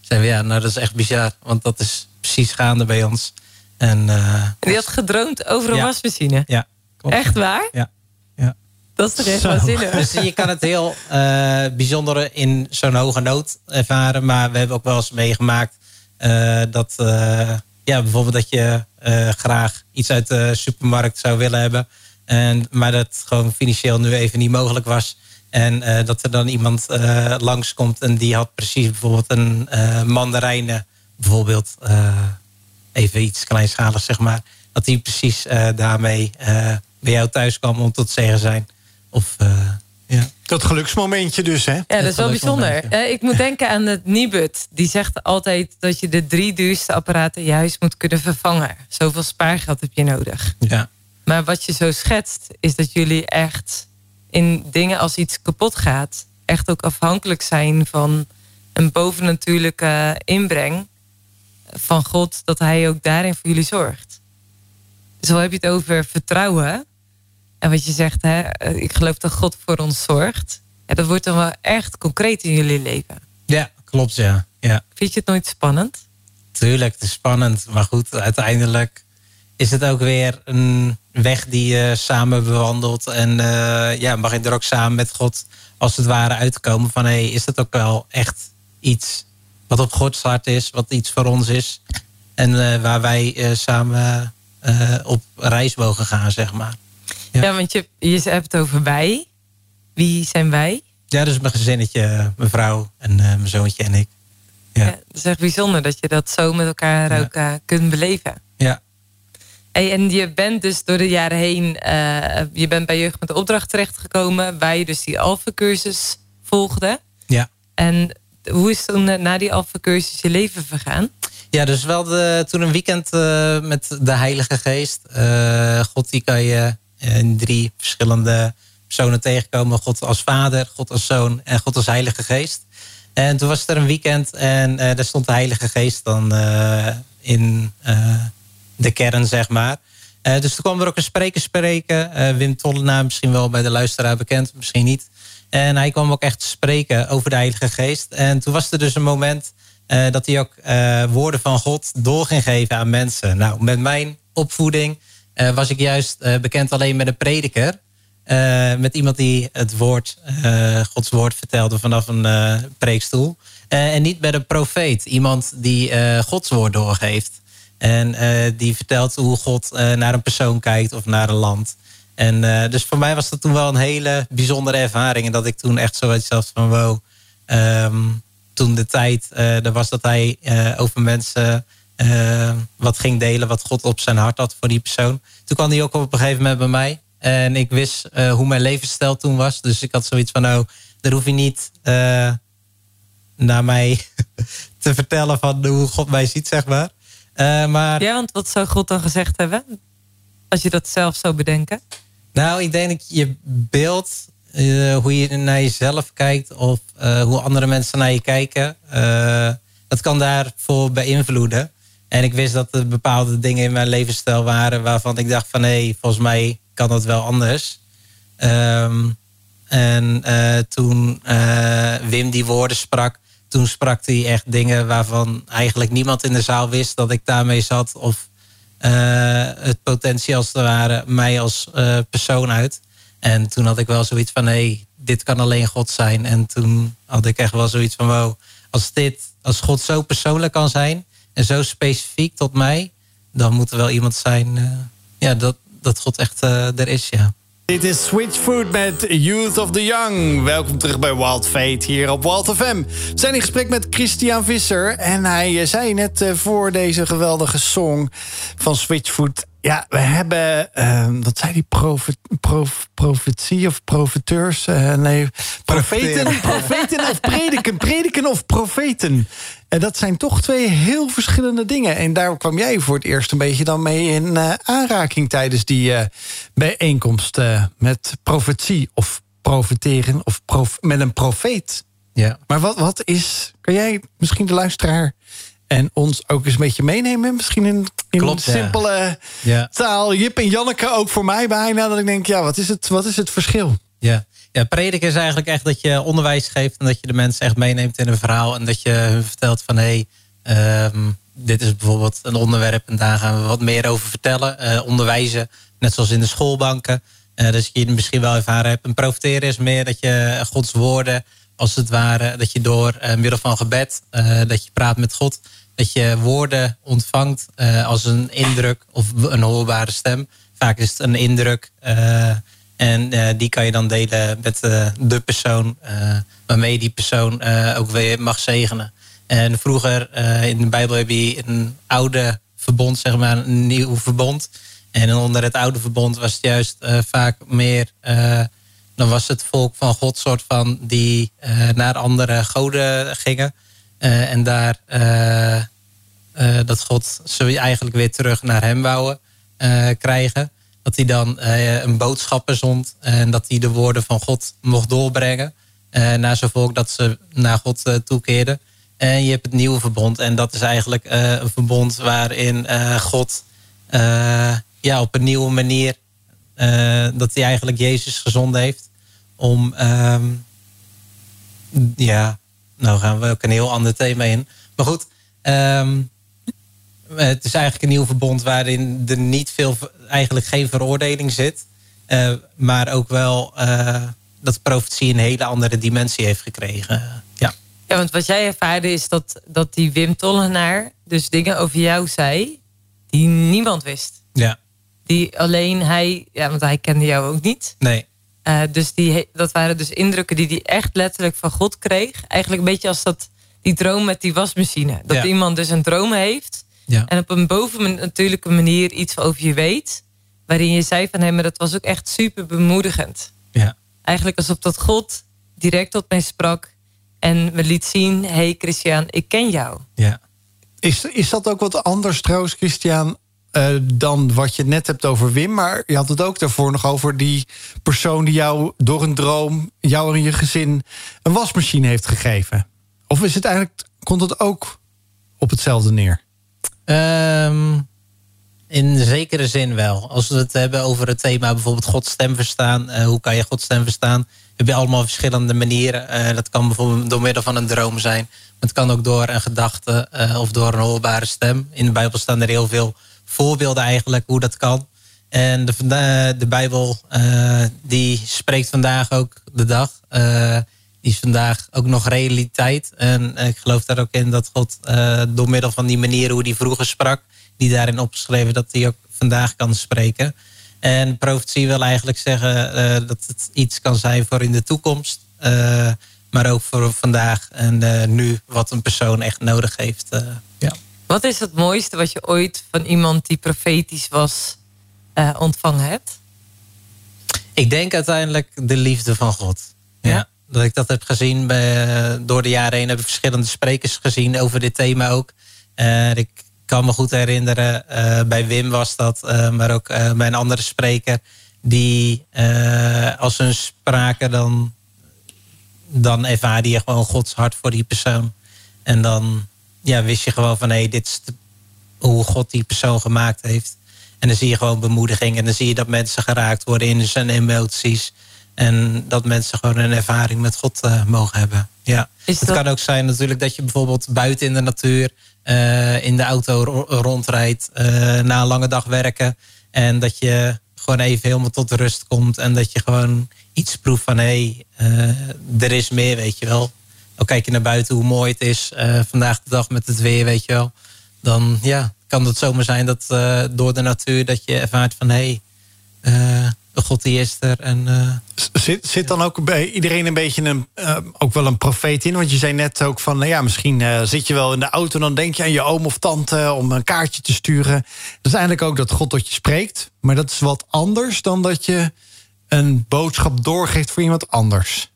zeiden we, ja, nou dat is echt bizar. Want dat is precies gaande bij ons. En, en die had gedroomd over een wasmachine? Ja. Klopt. Echt waar? Ja. Dat is toch echt waanzinnig. Dus je kan het heel bijzondere in zo'n hoge nood ervaren. Maar we hebben ook wel eens meegemaakt dat, ja, bijvoorbeeld dat je graag iets uit de supermarkt zou willen hebben. En, maar dat gewoon financieel nu even niet mogelijk was. En dat er dan iemand langskomt en die had precies bijvoorbeeld een mandarijnen, bijvoorbeeld even iets kleinschaligs zeg maar. Dat die precies daarmee bij jou thuis kwam om tot zegen zijn. Of, uh, ja. Dat geluksmomentje dus, hè? Ja, dat is wel bijzonder. Uh, ik moet denken aan het Nibud. Die zegt altijd dat je de drie duurste apparaten juist moet kunnen vervangen. Zoveel spaargeld heb je nodig. Ja. Maar wat je zo schetst, is dat jullie echt in dingen als iets kapot gaat, echt ook afhankelijk zijn van een bovennatuurlijke inbreng van God, dat Hij ook daarin voor jullie zorgt. Zo heb je het over vertrouwen. En wat je zegt, hè, eh, ik geloof dat God voor ons zorgt. Ja, dat wordt dan wel echt concreet in jullie leven. Ja, klopt, ja. ja. Vind je het nooit spannend? Tuurlijk, het is spannend. Maar goed, uiteindelijk is het ook weer een weg die je samen bewandelt. En uh, ja, mag je er ook samen met God als het ware uitkomen van... hey, is dat ook wel echt iets wat op Gods hart is, wat iets voor ons is... en uh, waar wij uh, samen op reis mogen gaan, zeg maar. Ja, want je, je hebt het over wij. Wie zijn wij? Ja, dus mijn gezinnetje, mijn vrouw en uh, mijn zoontje en ik. Ja. ja. het is echt bijzonder dat je dat zo met elkaar ook uh, kunt beleven. Hey, en je bent dus door de jaren heen, uh, je bent bij Jeugd met de Opdracht terechtgekomen, waar je dus die Alpha-cursus volgde. Ja. En hoe is toen na die Alpha-cursus je leven vergaan? Ja, dus wel de, toen een weekend met de Heilige Geest. God die kan je in drie verschillende personen tegenkomen. God als vader, God als zoon en God als heilige geest. En toen was er een weekend en daar stond de heilige geest dan in de kern, zeg maar. dus toen kwam er ook een spreker spreken. Wim Tollenaar, misschien wel bij de luisteraar bekend, misschien niet. En hij kwam ook echt spreken over de heilige geest. En toen was er dus een moment dat hij ook woorden van God door ging geven aan mensen. Nou, met mijn opvoeding was ik juist bekend alleen met een prediker. Met iemand die het woord, Gods woord vertelde vanaf een preekstoel. en niet met een profeet. Iemand die Gods woord doorgeeft. En die vertelt hoe God naar een persoon kijkt of naar een land. En dus voor mij was dat toen wel een hele bijzondere ervaring. En dat ik toen echt zoiets had van wow. Um, toen de tijd er was dat hij over mensen wat ging delen wat God op zijn hart had voor die persoon. Toen kwam hij ook op een gegeven moment bij mij. En ik wist hoe mijn levensstijl toen was. Dus ik had zoiets van, nou, daar hoef je niet naar mij te vertellen van hoe God mij ziet, zeg maar. Maar. Ja, want wat zou God dan gezegd hebben? Als je dat zelf zou bedenken? Nou, ik denk dat je beeld, hoe je naar jezelf kijkt... of hoe andere mensen naar je kijken... dat kan daarvoor beïnvloeden. En ik wist dat er bepaalde dingen in mijn levensstijl waren waarvan ik dacht van hé, hey, volgens mij kan dat wel anders. Um, en toen Wim die woorden sprak, toen sprak hij echt dingen waarvan eigenlijk niemand in de zaal wist dat ik daarmee zat. Of uh, het potentie als het ware mij als persoon uit. En toen had ik wel zoiets van hé, hey, dit kan alleen God zijn. En toen had ik echt wel zoiets van wow, als dit, als God zo persoonlijk kan zijn en zo specifiek tot mij, dan moet er wel iemand zijn ja, dat, dat God echt er is, ja. Dit is Switchfoot met Youth of the Young. Welkom terug bij Wild Fate hier op Wild FM. We zijn in gesprek met Christian Visser. En hij eh, zei net eh, voor deze geweldige song van Switchfoot... Ja, we hebben, uh, wat zei die, profet, prof, profetie of profeteurs? Uh, nee, profeten, profeten of prediken, prediken of profeten. En dat zijn toch twee heel verschillende dingen. En daar kwam jij voor het eerst een beetje dan mee in uh, aanraking tijdens die uh, bijeenkomst met profetie of profeteren of prof, met een profeet. Ja. Maar wat, wat is, kan jij misschien de luisteraar en ons ook eens een beetje meenemen. Misschien in, in Klopt, simpele ja. taal. Jip en Janneke ook voor mij bijna. Dat ik denk, ja, wat is het, wat is het verschil? Ja. Ja, prediken is eigenlijk echt dat je onderwijs geeft... en dat je de mensen echt meeneemt in een verhaal... en dat je hun vertelt van... hé, hey, um, dit is bijvoorbeeld een onderwerp... en daar gaan we wat meer over vertellen. Uh, onderwijzen, net zoals in de schoolbanken. Uh, dus je misschien wel ervaren hebt. En profiteren is meer dat je Gods woorden... als het ware, dat je door uh, middel van gebed... dat je praat met God dat je woorden ontvangt als een indruk of een hoorbare stem. Vaak is het een indruk. Uh, en uh, die kan je dan delen met de persoon waarmee die persoon ook weer mag zegenen. En vroeger in de Bijbel heb je een oude verbond, zeg maar, een nieuw verbond. En onder het oude verbond was het juist vaak meer dan was het volk van God soort van die naar andere goden gingen. Uh, en daar uh, uh, dat God ze eigenlijk weer terug naar hem wou krijgen. Dat hij dan een boodschapper zond en dat hij de woorden van God mocht doorbrengen naar zijn volk dat ze naar God toekeerden. En je hebt het nieuwe verbond en dat is eigenlijk een verbond waarin God ja, op een nieuwe manier dat hij eigenlijk Jezus gezonden heeft om um, ja, nou gaan we ook een heel ander thema in. Maar goed, um, het is eigenlijk een nieuw verbond waarin er niet veel, eigenlijk geen veroordeling zit. Uh, maar ook wel uh, dat profetie een hele andere dimensie heeft gekregen. Ja. ja, want wat jij ervaarde is dat, dat die Wim Tollenaar dus dingen over jou zei die niemand wist. Ja. Die alleen hij, ja, want hij kende jou ook niet. Nee. Uh, dus die, dat waren dus indrukken die hij echt letterlijk van God kreeg. Eigenlijk een beetje als dat, die droom met die wasmachine. Dat iemand dus een droom heeft. Ja. En op een boven natuurlijke manier iets over je weet. Waarin je zei van hem, maar dat was ook echt super bemoedigend. Ja. Eigenlijk alsof dat God direct tot mij sprak. En me liet zien, hey Christian, ik ken jou. Ja. Is, is dat ook wat anders trouwens, Christian, uh, dan wat je net hebt over Wim. Maar je had het ook daarvoor nog over die persoon die jou door een droom, jou en je gezin, een wasmachine heeft gegeven. Of is het eigenlijk, komt het ook op hetzelfde neer? Um, in zekere zin wel. Als we het hebben over het thema bijvoorbeeld Gods stem verstaan. Uh, hoe kan je Gods stem verstaan? Heb je allemaal verschillende manieren. Uh, dat kan bijvoorbeeld door middel van een droom zijn. Maar het kan ook door een gedachte uh, of door een hoorbare stem. In de Bijbel staan er heel veel voorbeelden eigenlijk hoe dat kan. En de, de Bijbel die spreekt vandaag ook de dag. Is vandaag ook nog realiteit. En ik geloof daar ook in dat God uh, door middel van die manier hoe hij vroeger sprak... die daarin opgeschreven dat hij ook vandaag kan spreken. En profetie wil eigenlijk zeggen dat het iets kan zijn voor in de toekomst... maar ook voor vandaag en nu wat een persoon echt nodig heeft. ja. Wat is het mooiste wat je ooit van iemand die profetisch was uh, ontvangen hebt? Ik denk uiteindelijk de liefde van God. Ja. Dat ik dat heb gezien. Bij, door de jaren heen heb ik verschillende sprekers gezien over dit thema ook. Ik kan me goed herinneren, uh, bij Wim was dat, maar ook bij een andere spreker. Die als hun spraken, dan, dan ervaarde je gewoon Gods hart voor die persoon. En dan ja, wist je gewoon van hé, hey, dit is hoe God die persoon gemaakt heeft. En dan zie je gewoon bemoediging. En dan zie je dat mensen geraakt worden in zijn emoties. En dat mensen gewoon een ervaring met God uh, mogen hebben. Ja. Het kan ook zijn natuurlijk dat je bijvoorbeeld buiten in de natuur... Uh, in de auto rondrijdt uh, na een lange dag werken. En dat je gewoon even helemaal tot rust komt. En dat je gewoon iets proeft van... hé, hey, er is meer, weet je wel. Dan kijk je naar buiten hoe mooi het is. vandaag de dag met het weer, weet je wel. Dan ja, kan het zomaar zijn dat door de natuur... dat je ervaart van... hé, hey, God die is er. En, uh, zit, zit dan ook bij iedereen een beetje een, uh, ook wel een profeet in? Want je zei net ook van, nou ja, misschien uh, zit je wel in de auto... en dan denk je aan je oom of tante om een kaartje te sturen. Dat is eigenlijk ook dat God tot je spreekt. Maar dat is wat anders dan dat je een boodschap doorgeeft voor iemand anders.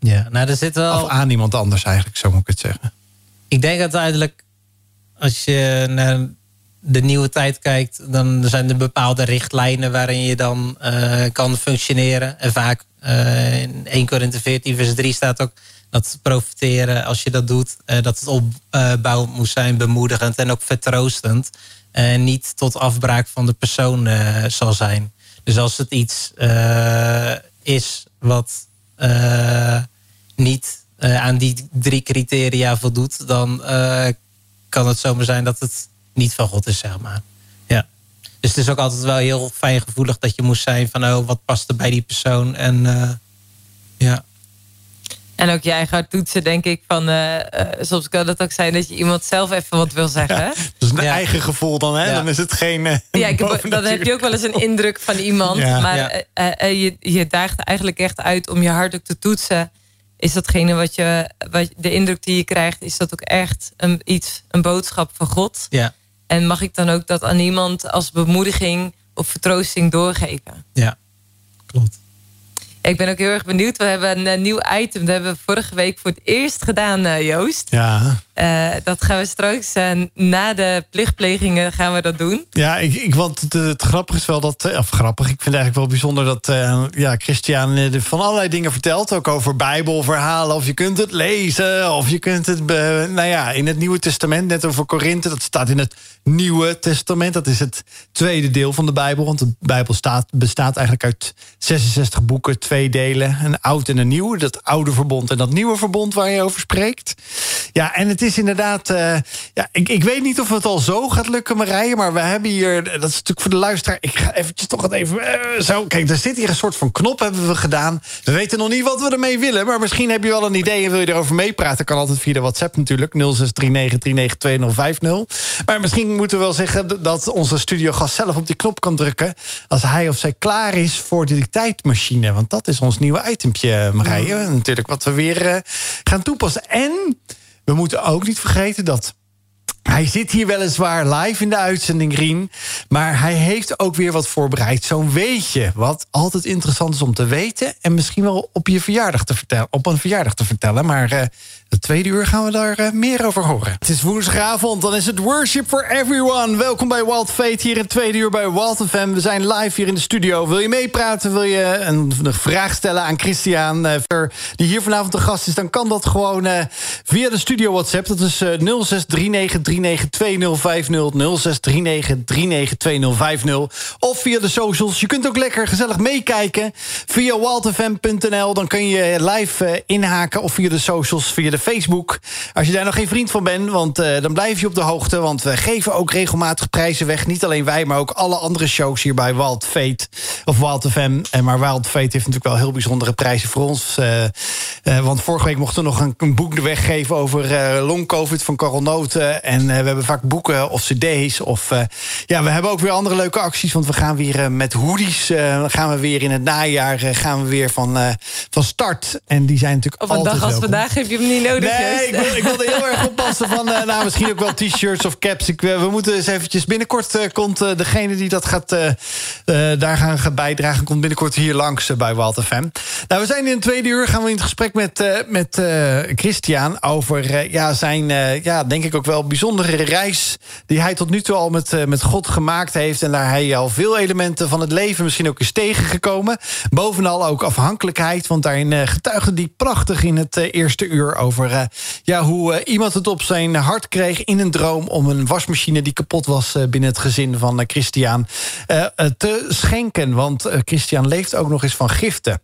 Ja, nou, er zit wel... Of aan iemand anders eigenlijk, zo moet ik het zeggen. Ik denk uiteindelijk, als je naar de nieuwe tijd kijkt, dan zijn er bepaalde richtlijnen waarin je dan uh, kan functioneren. En vaak uh, in 1 Korinthe 14 vers 3 staat ook dat profiteren, als je dat doet, uh, dat het opbouwend moet zijn, bemoedigend en ook vertroostend. En niet tot afbraak van de persoon zal zijn. Dus als het iets is wat niet aan die drie criteria voldoet, dan kan het zomaar zijn dat het niet van God is, zeg maar. Ja. Dus het is ook altijd wel heel fijn gevoelig dat je moest zijn van, oh, wat past er bij die persoon? En uh, ja. En ook jij gaat toetsen, denk ik, van uh, uh, soms kan het ook zijn dat je iemand zelf even wat wil zeggen. Ja, dat is een eigen gevoel dan, hè? Ja. Dan is het geen. Uh, ja, ik heb, dan heb je ook wel eens een indruk van iemand. Maar je, je daagt eigenlijk echt uit om je hart ook te toetsen. Is datgene wat je, wat, de indruk die je krijgt, is dat ook echt een, iets, een boodschap van God? Ja. En mag ik dan ook dat aan iemand als bemoediging of vertroosting doorgeven? Ja, klopt. Ik ben ook heel erg benieuwd. We hebben een, eh, nieuw item. Dat hebben we vorige week voor het eerst gedaan, uh, Joost. Ja. Uh, dat gaan we straks na de plichtplegingen gaan we dat doen. Ja, ik, ik, want het, het grappige is wel dat... Of grappig, ik vind het eigenlijk wel bijzonder dat ja, Christian van allerlei dingen vertelt. Ook over bijbelverhalen. Of je kunt het lezen. Of je kunt het... nou ja, in het Nieuwe Testament, net over Korinthe. Dat staat in het Nieuwe Testament. Dat is het tweede deel van de Bijbel. Want de Bijbel staat, bestaat eigenlijk uit 66 boeken, twee delen. Een oud en een nieuw. Dat oude verbond en dat nieuwe verbond waar je over spreekt. Ja, en het is inderdaad... Uh, ja, ik, ik weet niet of het al zo gaat lukken, Marije. Maar we hebben hier... Dat is natuurlijk voor de luisteraar... Ik ga eventjes toch het even... Uh, zo, kijk, er zit hier een soort van knop hebben we gedaan. We weten nog niet wat we ermee willen. Maar misschien heb je wel een idee en wil je erover meepraten. Kan altijd via de WhatsApp natuurlijk. 0639392050. Maar misschien moeten we wel zeggen dat onze studiogast zelf op die knop kan drukken... als hij of zij klaar is voor de tijdmachine. Want dat is ons nieuwe itempje, Marije. Natuurlijk wat we weer uh, gaan toepassen. En we moeten ook niet vergeten dat... Hij zit hier weliswaar live in de uitzending, Rien. Maar hij heeft ook weer wat voorbereid. Zo'n weetje, wat altijd interessant is om te weten. En misschien wel op, je verjaardag te vertellen, op een verjaardag te vertellen. Maar uh, de tweede uur gaan we daar uh, meer over horen. Het is woensdagavond, dan is het Worship for Everyone. Welkom bij Wild Fate hier in het tweede uur bij Wild FM. We zijn live hier in de studio. Wil je meepraten? Wil je een, vraag stellen aan Christian, uh, die hier vanavond de gast is? Dan kan dat gewoon via de studio WhatsApp. Dat is 0639392050. Of via de socials. Je kunt ook lekker gezellig meekijken via wildfm.nl. Dan kun je live inhaken of via de socials, via de Facebook. Als je daar nog geen vriend van bent, want uh, dan blijf je op de hoogte. Want we geven ook regelmatig prijzen weg. Niet alleen wij, maar ook alle andere shows hier bij Wild Fate. Of Wild FM. En maar Wild Fate heeft natuurlijk wel heel bijzondere prijzen voor ons. Uh, uh, want vorige week mochten we nog een, een boek weggeven over long covid van Carol Noten. En we hebben vaak boeken of cd's. Of, ja, we hebben ook weer andere leuke acties. Want we gaan weer met hoodies. gaan we weer in het najaar gaan we weer van, van start. En die zijn natuurlijk Op een dag als vandaag heb je hem niet nodig. Nee, ik, wil, ik wilde heel erg oppassen van uh, nou, misschien ook wel t-shirts of caps. Ik, uh, we moeten eens eventjes binnenkort uh, komt degene die dat gaat daar gaan, gaan bijdragen, komt binnenkort hier langs bij Walt FM. Nou, we zijn in het tweede uur gaan we in het gesprek met, met Christian over ja, zijn, ja, denk ik ook wel bijzondere reis die hij tot nu toe al met, met God gemaakt heeft. En daar hij al veel elementen van het leven misschien ook is tegengekomen. Bovenal ook afhankelijkheid, want daarin getuigde die prachtig in het eerste uur over over ja, hoe iemand het op zijn hart kreeg in een droom om een wasmachine die kapot was binnen het gezin van Christian te schenken. Want Christian leeft ook nog eens van giften.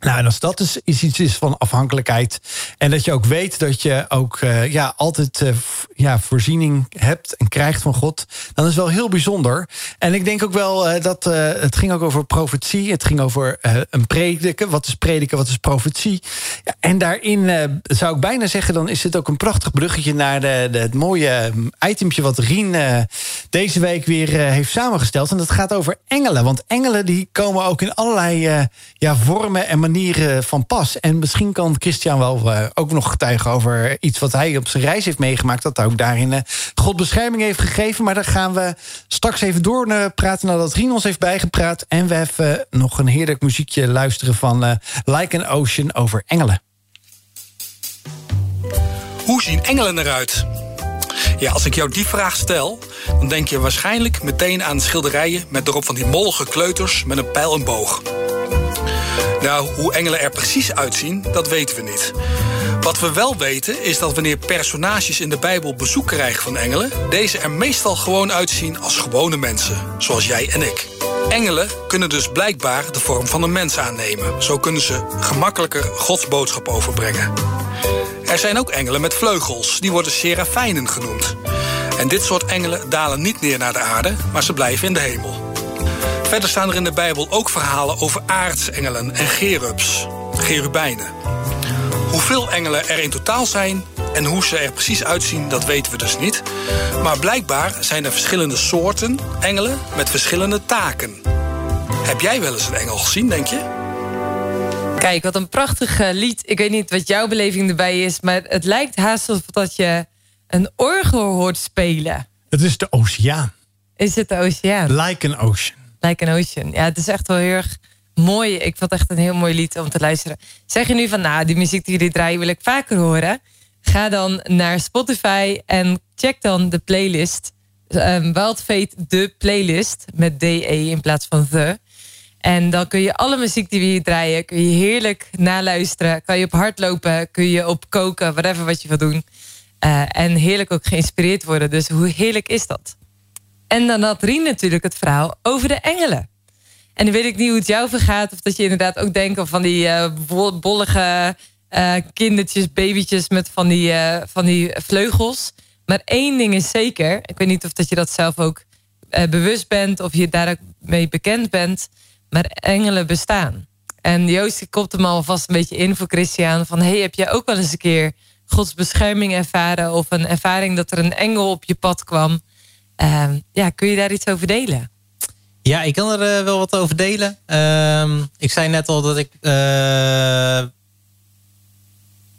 Nou, en als dat is iets is van afhankelijkheid. En dat je ook weet dat je ook uh, ja, altijd uh, ja, voorziening hebt en krijgt van God. Dan is wel heel bijzonder. En ik denk ook wel uh, dat het ging ook over profetie. Het ging over een prediken. Wat is prediken? Wat is profetie? Ja, en daarin zou ik bijna zeggen, dan is het ook een prachtig bruggetje naar de, de het mooie itempje wat Rien deze week weer heeft samengesteld. En dat gaat over engelen. Want engelen die komen ook in allerlei ja, vormen en manieren van pas. En misschien kan Christian wel uh, ook nog getuigen over iets wat hij op zijn reis heeft meegemaakt. Dat hij ook daarin uh, God bescherming heeft gegeven. Maar daar gaan we straks even door uh, praten nadat Rien ons heeft bijgepraat. En we even nog een heerlijk muziekje luisteren van Like an Ocean over engelen. Hoe zien engelen eruit? Ja, als ik jou die vraag stel, dan denk je waarschijnlijk meteen aan schilderijen met erop van die mollige kleuters met een pijl en boog. Nou, hoe engelen er precies uitzien, dat weten we niet. Wat we wel weten is dat wanneer personages in de Bijbel bezoek krijgen van engelen, deze er meestal gewoon uitzien als gewone mensen, zoals jij en ik. Engelen kunnen dus blijkbaar de vorm van een mens aannemen. Zo kunnen ze gemakkelijker Gods boodschap overbrengen. Er zijn ook engelen met vleugels, die worden serafijnen genoemd. En dit soort engelen dalen niet neer naar de aarde, maar ze blijven in de hemel. Verder staan er in de Bijbel ook verhalen over aartsengelen en gerubs, gerubijnen. Hoeveel engelen er in totaal zijn en hoe ze er precies uitzien, dat weten we dus niet. Maar blijkbaar zijn er verschillende soorten engelen met verschillende taken. Heb jij wel eens een engel gezien, denk je? Kijk, wat een prachtig eh, lied. Ik weet niet wat jouw beleving erbij is, maar het lijkt haast alsof dat je een orgel hoort spelen. Het is de oceaan. Is het de oceaan? Like an ocean. Like an Ocean. Ja, het is echt wel heel erg mooi. Ik vond het echt een heel mooi lied om te luisteren. Zeg je nu van, nou, die muziek die jullie draaien wil ik vaker horen. Ga dan naar Spotify en check dan de playlist. Um, Wild de playlist. Met DE in plaats van the. En dan kun je alle muziek die we hier draaien... kun je heerlijk naluisteren. Kan je op hard lopen, kun je op koken, whatever wat je wil doen. Uh, en heerlijk ook geïnspireerd worden. Dus hoe heerlijk is dat? En dan had Rien natuurlijk het verhaal over de engelen. En dan weet ik niet hoe het jou vergaat. Of dat je inderdaad ook denkt van die uh, bollige uh, kindertjes, babytjes met van die, uh, van die vleugels. Maar één ding is zeker. Ik weet niet of dat je dat zelf ook bewust bent. Of je daar ook mee bekend bent. Maar engelen bestaan. En Joost komt hem alvast een beetje in voor Christian. Van hey, heb jij ook wel eens een keer Gods bescherming ervaren? Of een ervaring dat er een engel op je pad kwam? Ehm, ja, kun je daar iets over delen? Ja, ik kan er uh, wel wat over delen. Ehm, ik zei net al dat ik uh,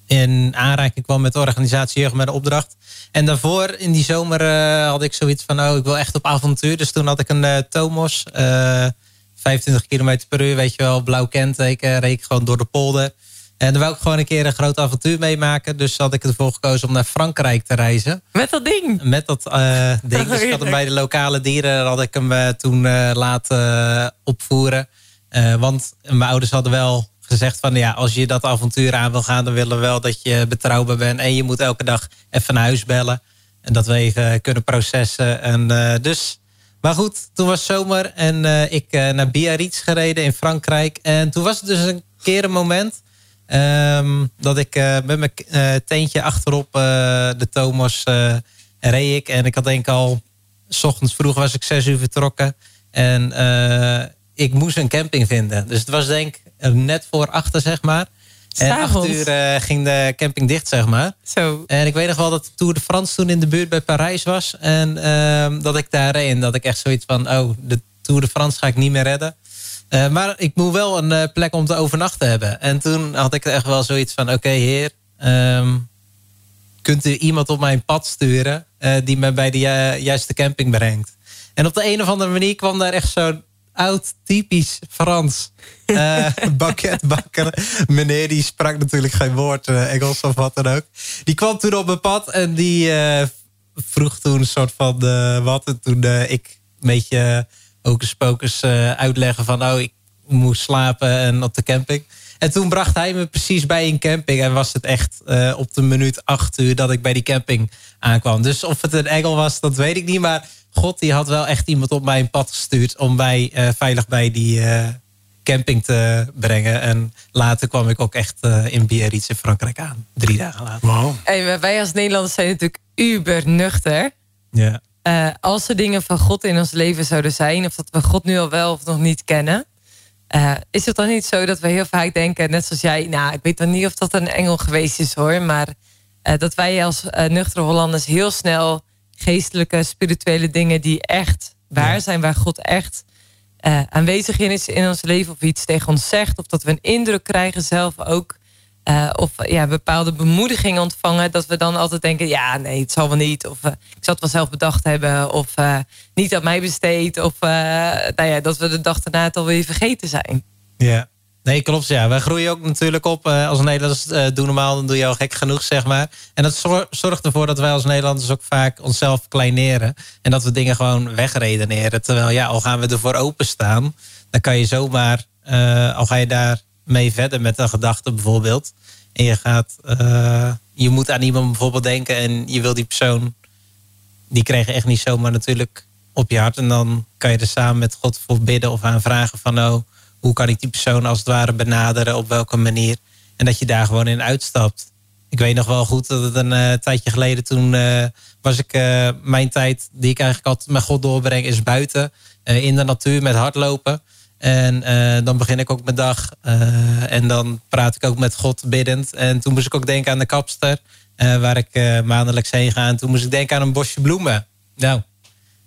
in aanraking kwam met de organisatie Jeugd met de Opdracht. En daarvoor in die zomer uh, had ik zoiets van, oh, ik wil echt op avontuur. Dus toen had ik een Tomos, 25 km per uur, weet je wel, blauw kenteken, reed ik gewoon door de polder. En dan wou ik gewoon een keer een groot avontuur meemaken. Dus had ik ervoor gekozen om naar Frankrijk te reizen. Met dat ding? Met dat uh, ding. Dus ik had hem bij de lokale dieren had ik hem uh, toen uh, laten opvoeren. want mijn ouders hadden wel gezegd van... ja, als je dat avontuur aan wil gaan... dan willen we wel dat je betrouwbaar bent. En je moet elke dag even naar huis bellen. En dat we even kunnen processen. En dus... Maar goed, toen was zomer en ik naar Biarritz gereden in Frankrijk. En toen was het dus een keer een moment Um, dat ik uh, met mijn uh, teentje achterop uh, de Thomas reed ik. En ik had denk ik al... S ochtends vroeg was ik zes uur vertrokken. En ik moest een camping vinden. Dus het was denk ik net voor achter, zeg maar. En acht uur ging de camping dicht, zeg maar. Zo. En ik weet nog wel dat de Tour de France toen in de buurt bij Parijs was. En uh, dat ik daar reed. En dat ik echt zoiets van... Oh, de Tour de France ga ik niet meer redden. Uh, maar ik moet wel een uh, plek om te overnachten hebben. En toen had ik echt wel zoiets van... oké heer, um, kunt u iemand op mijn pad sturen... Uh, die me bij de juiste camping brengt. En op de een of andere manier kwam daar echt zo'n oud, typisch Frans banketbakker. Meneer die sprak natuurlijk geen woord Engels of wat dan ook. Die kwam toen op mijn pad en die vroeg toen een soort van wat. En toen ik een beetje hocus pocus uh, uitleggen van... oh, ik moest slapen en op de camping. En toen bracht hij me precies bij een camping. En was het echt uh, op de minuut acht uur dat ik bij die camping aankwam. Dus of het een engel was, dat weet ik niet. Maar God die had wel echt iemand op mijn pad gestuurd... om mij uh, veilig bij die uh, camping te brengen. En later kwam ik ook echt in Biarritz in Frankrijk aan. Drie dagen later. Wow. Hey, wij als Nederlanders zijn natuurlijk uber nuchter. Ja. Als er dingen van God in ons leven zouden zijn... of dat we God nu al wel of nog niet kennen... Uh, is het dan niet zo dat we heel vaak denken, net zoals jij, nou, ik weet dan niet of dat een engel geweest is hoor, maar uh, dat wij als nuchtere Hollanders heel snel geestelijke, spirituele dingen die echt waar ja. zijn, waar God echt aanwezig in is in ons leven, of iets tegen ons zegt, of dat we een indruk krijgen zelf ook, of ja, bepaalde bemoedigingen ontvangen, dat we dan altijd denken, ja, nee, het zal wel niet, of ik zal het wel zelf bedacht hebben, of niet aan mij besteed, of nou ja, dat we de dag daarna het alweer vergeten zijn. Ja. Nee, klopt. Ja. Wij groeien ook natuurlijk op. Als Nederlanders doen normaal, dan doe je al gek genoeg, zeg maar. En dat zorgt ervoor dat wij als Nederlanders ook vaak onszelf kleineren. En dat we dingen gewoon wegredeneren. Terwijl, ja, al gaan we ervoor openstaan, dan kan je zomaar, al ga je daar mee verder met een gedachte bijvoorbeeld. En je gaat, je moet aan iemand bijvoorbeeld denken en je wil die persoon, die krijg je echt niet zomaar natuurlijk op je hart. En dan kan je er samen met God voor bidden of aan vragen van, oh hoe kan ik die persoon als het ware benaderen, op welke manier. En dat je daar gewoon in uitstapt. Ik weet nog wel goed dat het een uh, tijdje geleden toen uh, was ik mijn tijd die ik eigenlijk altijd met God doorbreng is buiten in de natuur met hardlopen. En dan begin ik ook mijn dag en dan praat ik ook met God biddend. En toen moest ik ook denken aan de kapster waar ik maandelijks heen ga. En toen moest ik denken aan een bosje bloemen. Nou,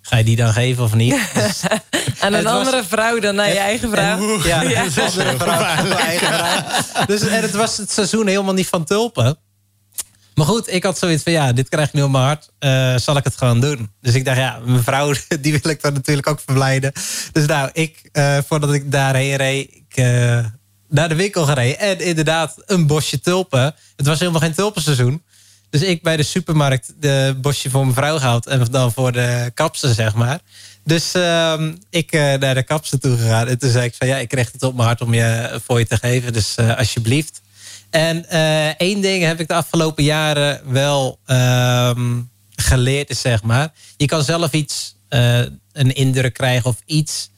Ga je die dan geven of niet? Dus, aan een andere was, vrouw dan naar je eigen vrouw? Ja, ja. een andere vrouw, eigen vrouw. Dus, en het was het seizoen helemaal niet van tulpen. Maar goed, ik had zoiets van, ja, dit krijg ik nu op mijn hart. Uh, zal ik het gewoon doen? Dus ik dacht, ja, mijn vrouw, die wil ik dan natuurlijk ook verblijden. Dus nou, ik, uh, voordat ik daarheen reed, ik, uh, naar de winkel gereden. En inderdaad, een bosje tulpen. Het was helemaal geen tulpenseizoen. Dus ik bij de supermarkt de bosje voor mijn vrouw gehaald. En dan voor de kapster, zeg maar. Dus uh, ik naar de kapster toe gegaan. En toen zei ik van ja, ik kreeg het op mijn hart om je voor je te geven. Dus alsjeblieft. En uh, één ding heb ik de afgelopen jaren wel ehm, geleerd, is zeg maar. Je kan zelf iets, een indruk krijgen of iets...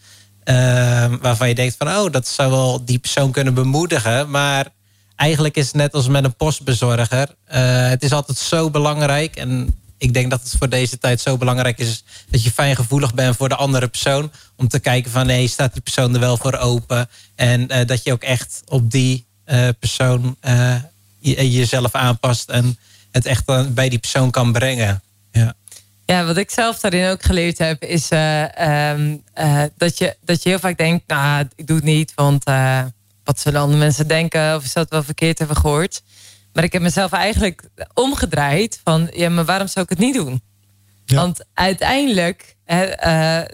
Ehm, waarvan je denkt van oh, dat zou wel die persoon kunnen bemoedigen. Maar eigenlijk is het net als met een postbezorger. Uh, het is altijd zo belangrijk. En ik denk dat het voor deze tijd zo belangrijk is... dat je fijngevoelig bent voor de andere persoon. Om te kijken van, nee, staat die persoon er wel voor open? En dat je ook echt op die persoon je, jezelf aanpast... en het echt bij die persoon kan brengen. Ja. Ja, wat ik zelf daarin ook geleerd heb, is um, dat, je, dat je heel vaak denkt, nou, ik doe het niet, want wat zullen andere mensen denken? Of is dat wel verkeerd hebben gehoord? Maar ik heb mezelf eigenlijk omgedraaid van... ja, maar waarom zou ik het niet doen? Want uiteindelijk, hè,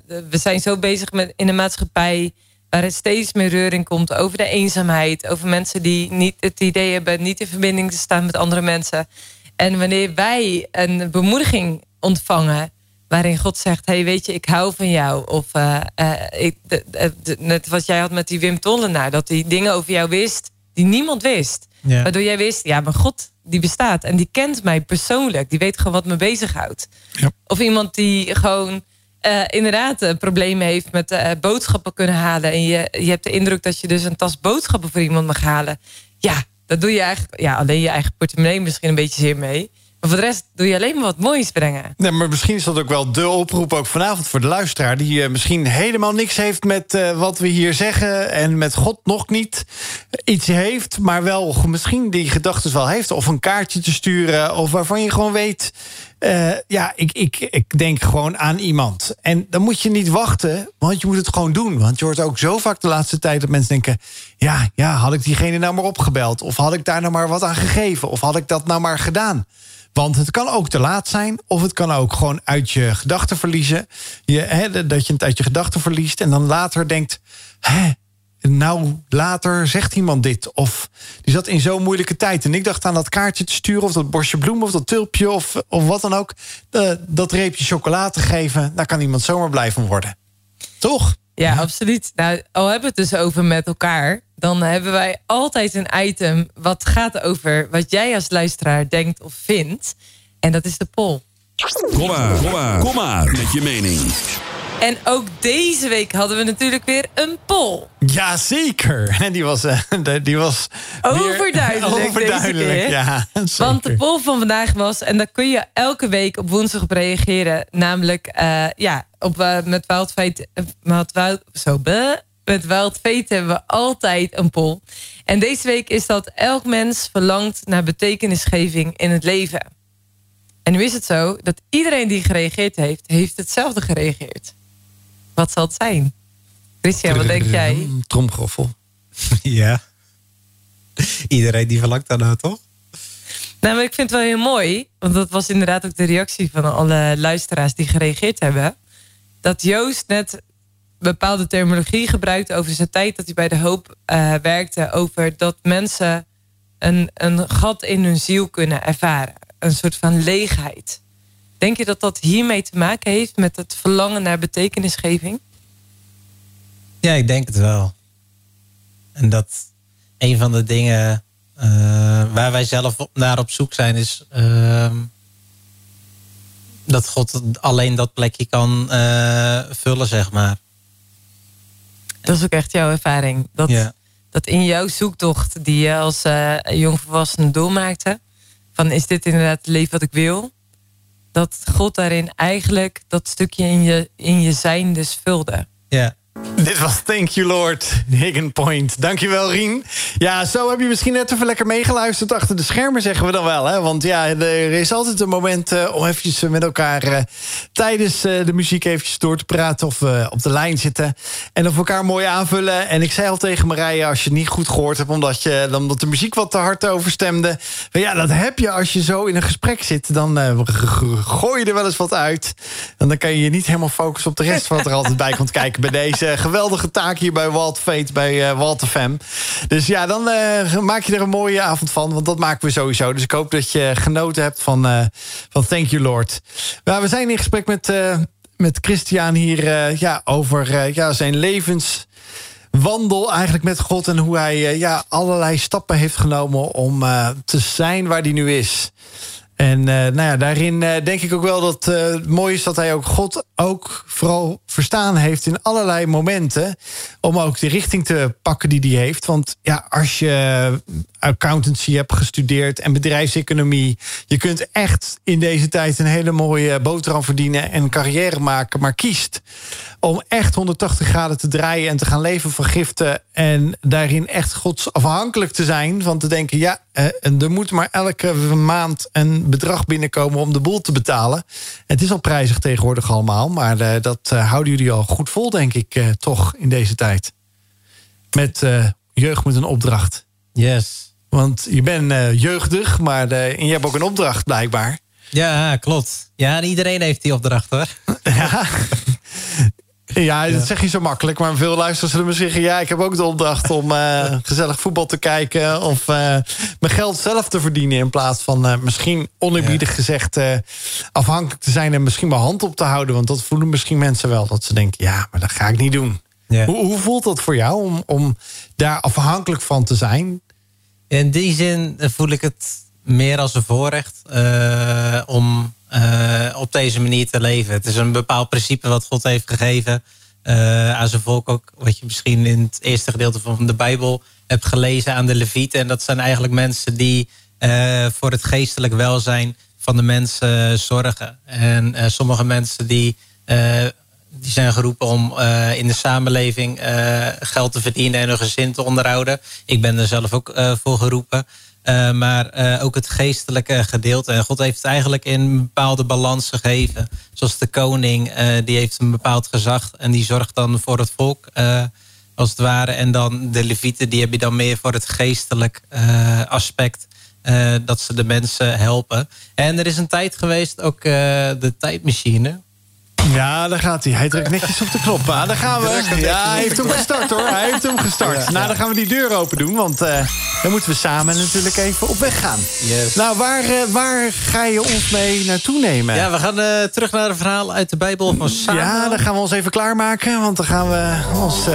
we zijn zo bezig met in de maatschappij... waar er steeds meer reuring komt over de eenzaamheid... over mensen die niet het idee hebben... niet in verbinding te staan met andere mensen. En wanneer wij een bemoediging ontvangen waarin God zegt: Hey, weet je, ik hou van jou. Of uh, uh, ik, de, de, net wat jij had met die Wim Tollenaar, dat hij dingen over jou wist die niemand wist. Ja. Waardoor jij wist: ja, maar God die bestaat en die kent mij persoonlijk. Die weet gewoon wat me bezighoudt. Ja. Of iemand die gewoon. Uh, inderdaad problemen heeft met boodschappen kunnen halen. En je, je hebt de indruk dat je dus een tas boodschappen voor iemand mag halen. Ja, dat doe je eigenlijk. Ja, alleen je eigen portemonnee misschien een beetje zeer mee. Maar voor de rest doe je alleen maar wat moois brengen. Nee, maar misschien is dat ook wel de oproep ook vanavond voor de luisteraar... die uh, misschien helemaal niks heeft met uh, wat we hier zeggen... en met God nog niet iets heeft... maar wel misschien die gedachten wel heeft... of een kaartje te sturen... of waarvan je gewoon weet... Ja, ik, ik, ik denk gewoon aan iemand. En dan moet je niet wachten, want je moet het gewoon doen. Want je hoort ook zo vaak de laatste tijd dat mensen denken... ja, ja, had ik diegene nou maar opgebeld? Of had ik daar nou maar wat aan gegeven? Of had ik dat nou maar gedaan? Want het kan ook te laat zijn, of het kan ook gewoon uit je gedachten verliezen. Je, hè, dat je het uit je gedachten verliest en dan later denkt: hè, nou, later zegt iemand dit. Of die zat in zo'n moeilijke tijd. En ik dacht aan dat kaartje te sturen, of dat bosje bloemen, of dat tulpje, of, of wat dan ook. Dat reepje chocola te geven, daar kan iemand zomaar blij van worden. Toch? Ja, absoluut. Nou, al hebben we het dus over met elkaar dan hebben wij altijd een item wat gaat over wat jij als luisteraar denkt of vindt. En dat is de poll. Kom maar, kom maar, kom maar met je mening. En ook deze week hadden we natuurlijk weer een poll. Jazeker. En die was, uh, die was overduidelijk. overduidelijk, ja. Want de poll van vandaag was, en daar kun je elke week op woensdag op reageren. Namelijk, uh, ja, op, uh, met Fate. Met Wild, zo, met Wild Fate hebben we altijd een poll. En deze week is dat elk mens verlangt naar betekenisgeving in het leven. En nu is het zo dat iedereen die gereageerd heeft, heeft hetzelfde gereageerd. Wat zal het zijn? Christian, wat denk jij? Tromgroffel. Ja. Iedereen die verlangt daarna, toch? Nou, maar ik vind het wel heel mooi. Want dat was inderdaad ook de reactie van alle luisteraars die gereageerd hebben. Dat Joost net bepaalde terminologie gebruikte over zijn tijd dat hij bij de hoop uh, werkte. Over dat mensen een, een gat in hun ziel kunnen ervaren. Een soort van leegheid. Denk je dat dat hiermee te maken heeft met het verlangen naar betekenisgeving? Ja, ik denk het wel. En dat een van de dingen uh, waar wij zelf naar op zoek zijn, is uh, dat God alleen dat plekje kan uh, vullen, zeg maar. Dat is ook echt jouw ervaring. Dat, ja. dat in jouw zoektocht, die je als uh, jongvolwassene doormaakte, van is dit inderdaad het leven wat ik wil? Dat God daarin eigenlijk dat stukje in je, in je zijn dus vulde. Ja. Dit was Thank You Lord, Hidden Point. Dankjewel, Rien. Ja, zo heb je misschien net even lekker meegeluisterd achter de schermen, zeggen we dan wel. Hè? Want ja, er is altijd een moment uh, om eventjes met elkaar uh, tijdens uh, de muziek eventjes door te praten of op de lijn zitten. En of elkaar mooi aanvullen. En ik zei al tegen Marije, als je het niet goed gehoord hebt, omdat, je, omdat de muziek wat te hard overstemde. Ja, dat heb je als je zo in een gesprek zit. Dan gooi je er wel eens wat uit. En dan kan je je niet helemaal focussen op de rest wat er altijd bij komt kijken bij deze geweldige taak hier bij Walt Fate, bij uh, Walt FM. Dus ja, dan uh, maak je er een mooie avond van. Want dat maken we sowieso. Dus ik hoop dat je genoten hebt van, uh, van Thank You Lord. Maar we zijn in gesprek met, met Christian hier ja, over ja, zijn levens wandel eigenlijk met God en hoe hij ja, allerlei stappen heeft genomen om te zijn waar hij nu is. En nou ja, daarin denk ik ook wel dat het mooi is dat hij ook God ook vooral verstaan heeft in allerlei momenten. Om ook de richting te pakken die hij heeft. Want ja, als je accountancy hebt gestudeerd en bedrijfseconomie. Je kunt echt in deze tijd een hele mooie boterham verdienen en carrière maken. Maar kiest om echt 180 graden te draaien en te gaan leven van giften. En daarin echt godsafhankelijk te zijn. Van te denken, ja, er moet maar elke maand een bedrag binnenkomen om de boel te betalen. Het is al prijzig tegenwoordig allemaal. Maar uh, dat uh, houden jullie al goed vol, denk ik, uh, toch in deze tijd. Met jeugd met een opdracht. Yes. Want je bent jeugdig, maar en je hebt ook een opdracht blijkbaar. Ja, klopt. Ja, iedereen heeft die opdracht hoor. ja. Ja, dat zeg je zo makkelijk. Maar veel luisteraars zullen me zeggen... ja, ik heb ook de opdracht om uh, gezellig voetbal te kijken... of uh, mijn geld zelf te verdienen... in plaats van uh, misschien oneerbiedig ja. gezegd... afhankelijk te zijn en misschien mijn hand op te houden. Want dat voelen misschien mensen wel. Dat ze denken, ja, maar dat ga ik niet doen. Ja. Hoe, hoe, voelt dat voor jou om, om daar afhankelijk van te zijn? In die zin voel ik het meer als een voorrecht... om uh, op deze manier te leven. Het is een bepaald principe wat God heeft gegeven uh, aan zijn volk ook. Wat je misschien in het eerste gedeelte van de Bijbel hebt gelezen aan de Levieten. En dat zijn eigenlijk mensen die uh, voor het geestelijk welzijn van de mensen zorgen. En sommige mensen die, die zijn geroepen om in de samenleving geld te verdienen en hun gezin te onderhouden. Ik ben er zelf ook voor geroepen. Uh, maar uh, ook het geestelijke gedeelte. En God heeft het eigenlijk in een bepaalde balans gegeven. Zoals de koning, uh, die heeft een bepaald gezag. En die zorgt dan voor het volk, als het ware. En dan de levieten, die heb je dan meer voor het geestelijk aspect. dat ze de mensen helpen. En er is een tijd geweest, ook de tijdmachine. Ja, daar gaat hij. Hij drukt netjes op de knop. Ah, daar gaan we. Ja, hij heeft hem gestart hoor. Hij heeft hem gestart. Nou, dan gaan we die deur open doen. Want uh, dan moeten we samen natuurlijk even op weg gaan. Yes. Nou, waar, uh, waar ga je ons mee naartoe nemen? Ja, we gaan uh, terug naar een verhaal uit de Bijbel van Samuel. Ja, dan gaan we ons even klaarmaken. Want dan gaan we ons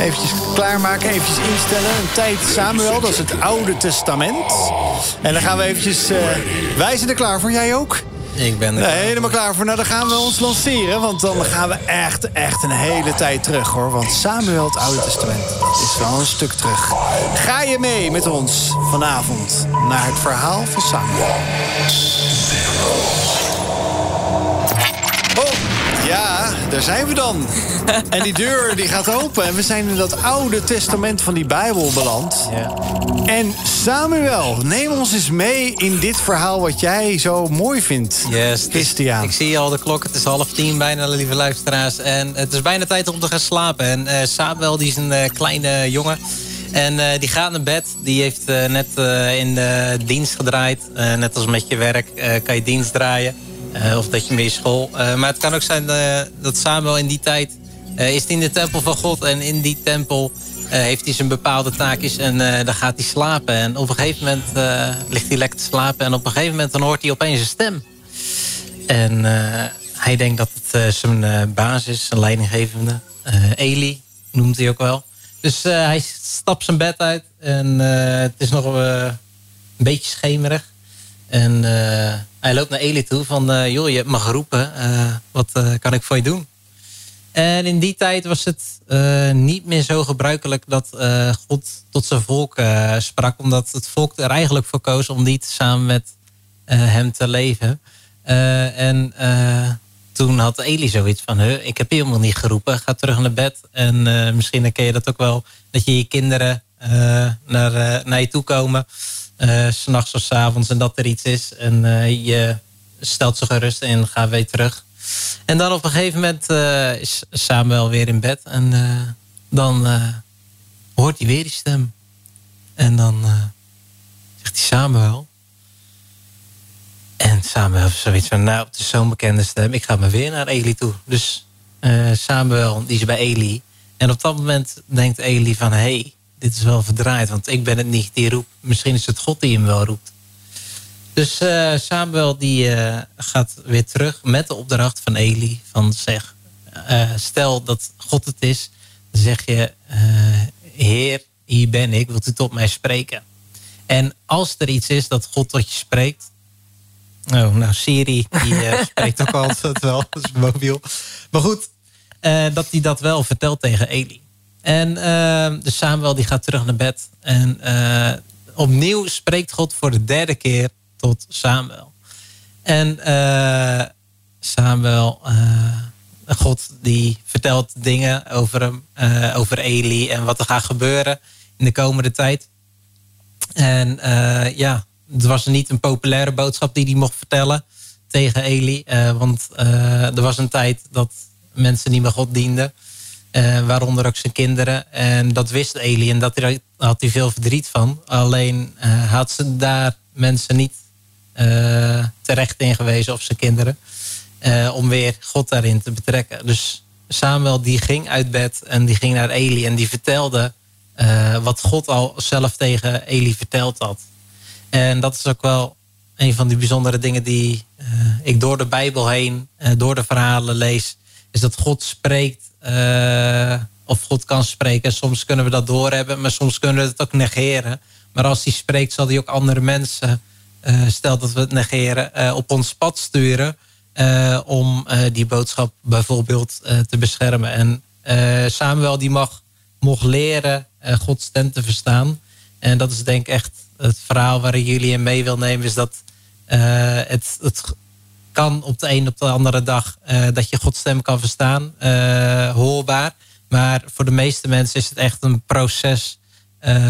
eventjes klaarmaken. Eventjes instellen. Een tijd Samuel, dat is het Oude Testament. En dan gaan we eventjes... wij zijn er klaar voor. Jij ook? Ik ben er nee, helemaal klaar voor. Nou, dan gaan we ons lanceren. Want dan gaan we echt, echt een hele tijd terug, hoor. Want Samuel, het Oude Testament, is wel een stuk terug. Ga je mee met ons vanavond naar het verhaal van Samuel. Oh, ja, daar zijn we dan. En die deur die gaat open. En we zijn in dat oude testament van die Bijbel beland. Ja. En Samuel, neem ons eens mee in dit verhaal wat jij zo mooi vindt. Yes, Christian. Ik zie al de klok. Het is half tien bijna, lieve luisteraars. En het is bijna tijd om te gaan slapen. En uh, Samuel, die is een uh, kleine jongen. En uh, die gaat naar bed. Die heeft net in de dienst gedraaid. net als met je werk kan je dienst draaien. of dat je mee school. maar het kan ook zijn dat Samuel in die tijd is in de tempel van God. En in die tempel heeft hij zijn bepaalde taakjes. En uh, dan gaat hij slapen. En op een gegeven moment ligt hij lekker te slapen. En op een gegeven moment dan hoort hij opeens een stem. En hij denkt dat het zijn baas is, zijn leidinggevende. Eli noemt hij ook wel. Dus hij stapt zijn bed uit. En het is nog een beetje schemerig. En hij loopt naar Eli toe van... joh, je hebt me geroepen. wat kan ik voor je doen? En in die tijd was het uh, niet meer zo gebruikelijk dat uh, God tot zijn volk uh, sprak. Omdat het volk er eigenlijk voor koos om niet samen met hem te leven. en toen had Eli zoiets van, ik heb je helemaal niet geroepen. Ga terug naar bed. En misschien herken je dat ook wel. Dat je je kinderen naar, naar je toe komen. S'nachts of s avonds en dat er iets is. En je stelt ze gerust en ga weer terug. En dan op een gegeven moment uh, is Samuel weer in bed. En uh, dan uh, hoort hij weer die stem. En dan zegt hij Samuel. En Samuel heeft zoiets van, nou, het is zo'n bekende stem. Ik ga maar weer naar Eli toe. Dus Samuel, die is bij Eli. En op dat moment denkt Eli van, hé, hey, dit is wel verdraaid. Want ik ben het niet die roept. Misschien is het God die hem wel roept. Dus uh, Samuel die uh, gaat weer terug met de opdracht van Eli. Van zeg, uh, stel dat God het is. Dan zeg je, Heer, hier ben ik. Wilt u tot mij spreken? En als er iets is dat God tot je spreekt. Oh, nou Siri, die spreekt ook altijd wel. Dat is mobiel. Maar goed, dat hij dat wel vertelt tegen Eli. En dus Samuel die gaat terug naar bed. En opnieuw spreekt God voor de derde keer tot Samuel. En uh, Samuel, uh, God die vertelt dingen over hem, uh, over Eli en wat er gaat gebeuren in de komende tijd. En ja, het was niet een populaire boodschap die hij mocht vertellen tegen Eli. want er was een tijd dat mensen niet meer God dienden. waaronder ook zijn kinderen. En dat wist Eli en dat had hij veel verdriet van. Alleen had ze daar mensen niet terecht ingewezen of zijn kinderen. Uh, om weer God daarin te betrekken. Dus Samuel die ging uit bed en die ging naar Eli en die vertelde uh, wat God al zelf tegen Eli verteld had. En dat is ook wel een van die bijzondere dingen die ik door de Bijbel heen, door de verhalen lees. Is dat God spreekt of God kan spreken. Soms kunnen we dat doorhebben, maar soms kunnen we het ook negeren. Maar als hij spreekt, zal hij ook andere mensen stel dat we het negeren, uh, op ons pad sturen. Uh, om die boodschap bijvoorbeeld te beschermen. En Samuel die mag, mocht leren Gods stem te verstaan. En dat is denk ik echt het verhaal waar ik jullie in mee wil nemen. Is dat het, het kan op de een op de andere dag dat je Gods stem kan verstaan. hoorbaar. Maar voor de meeste mensen is het echt een proces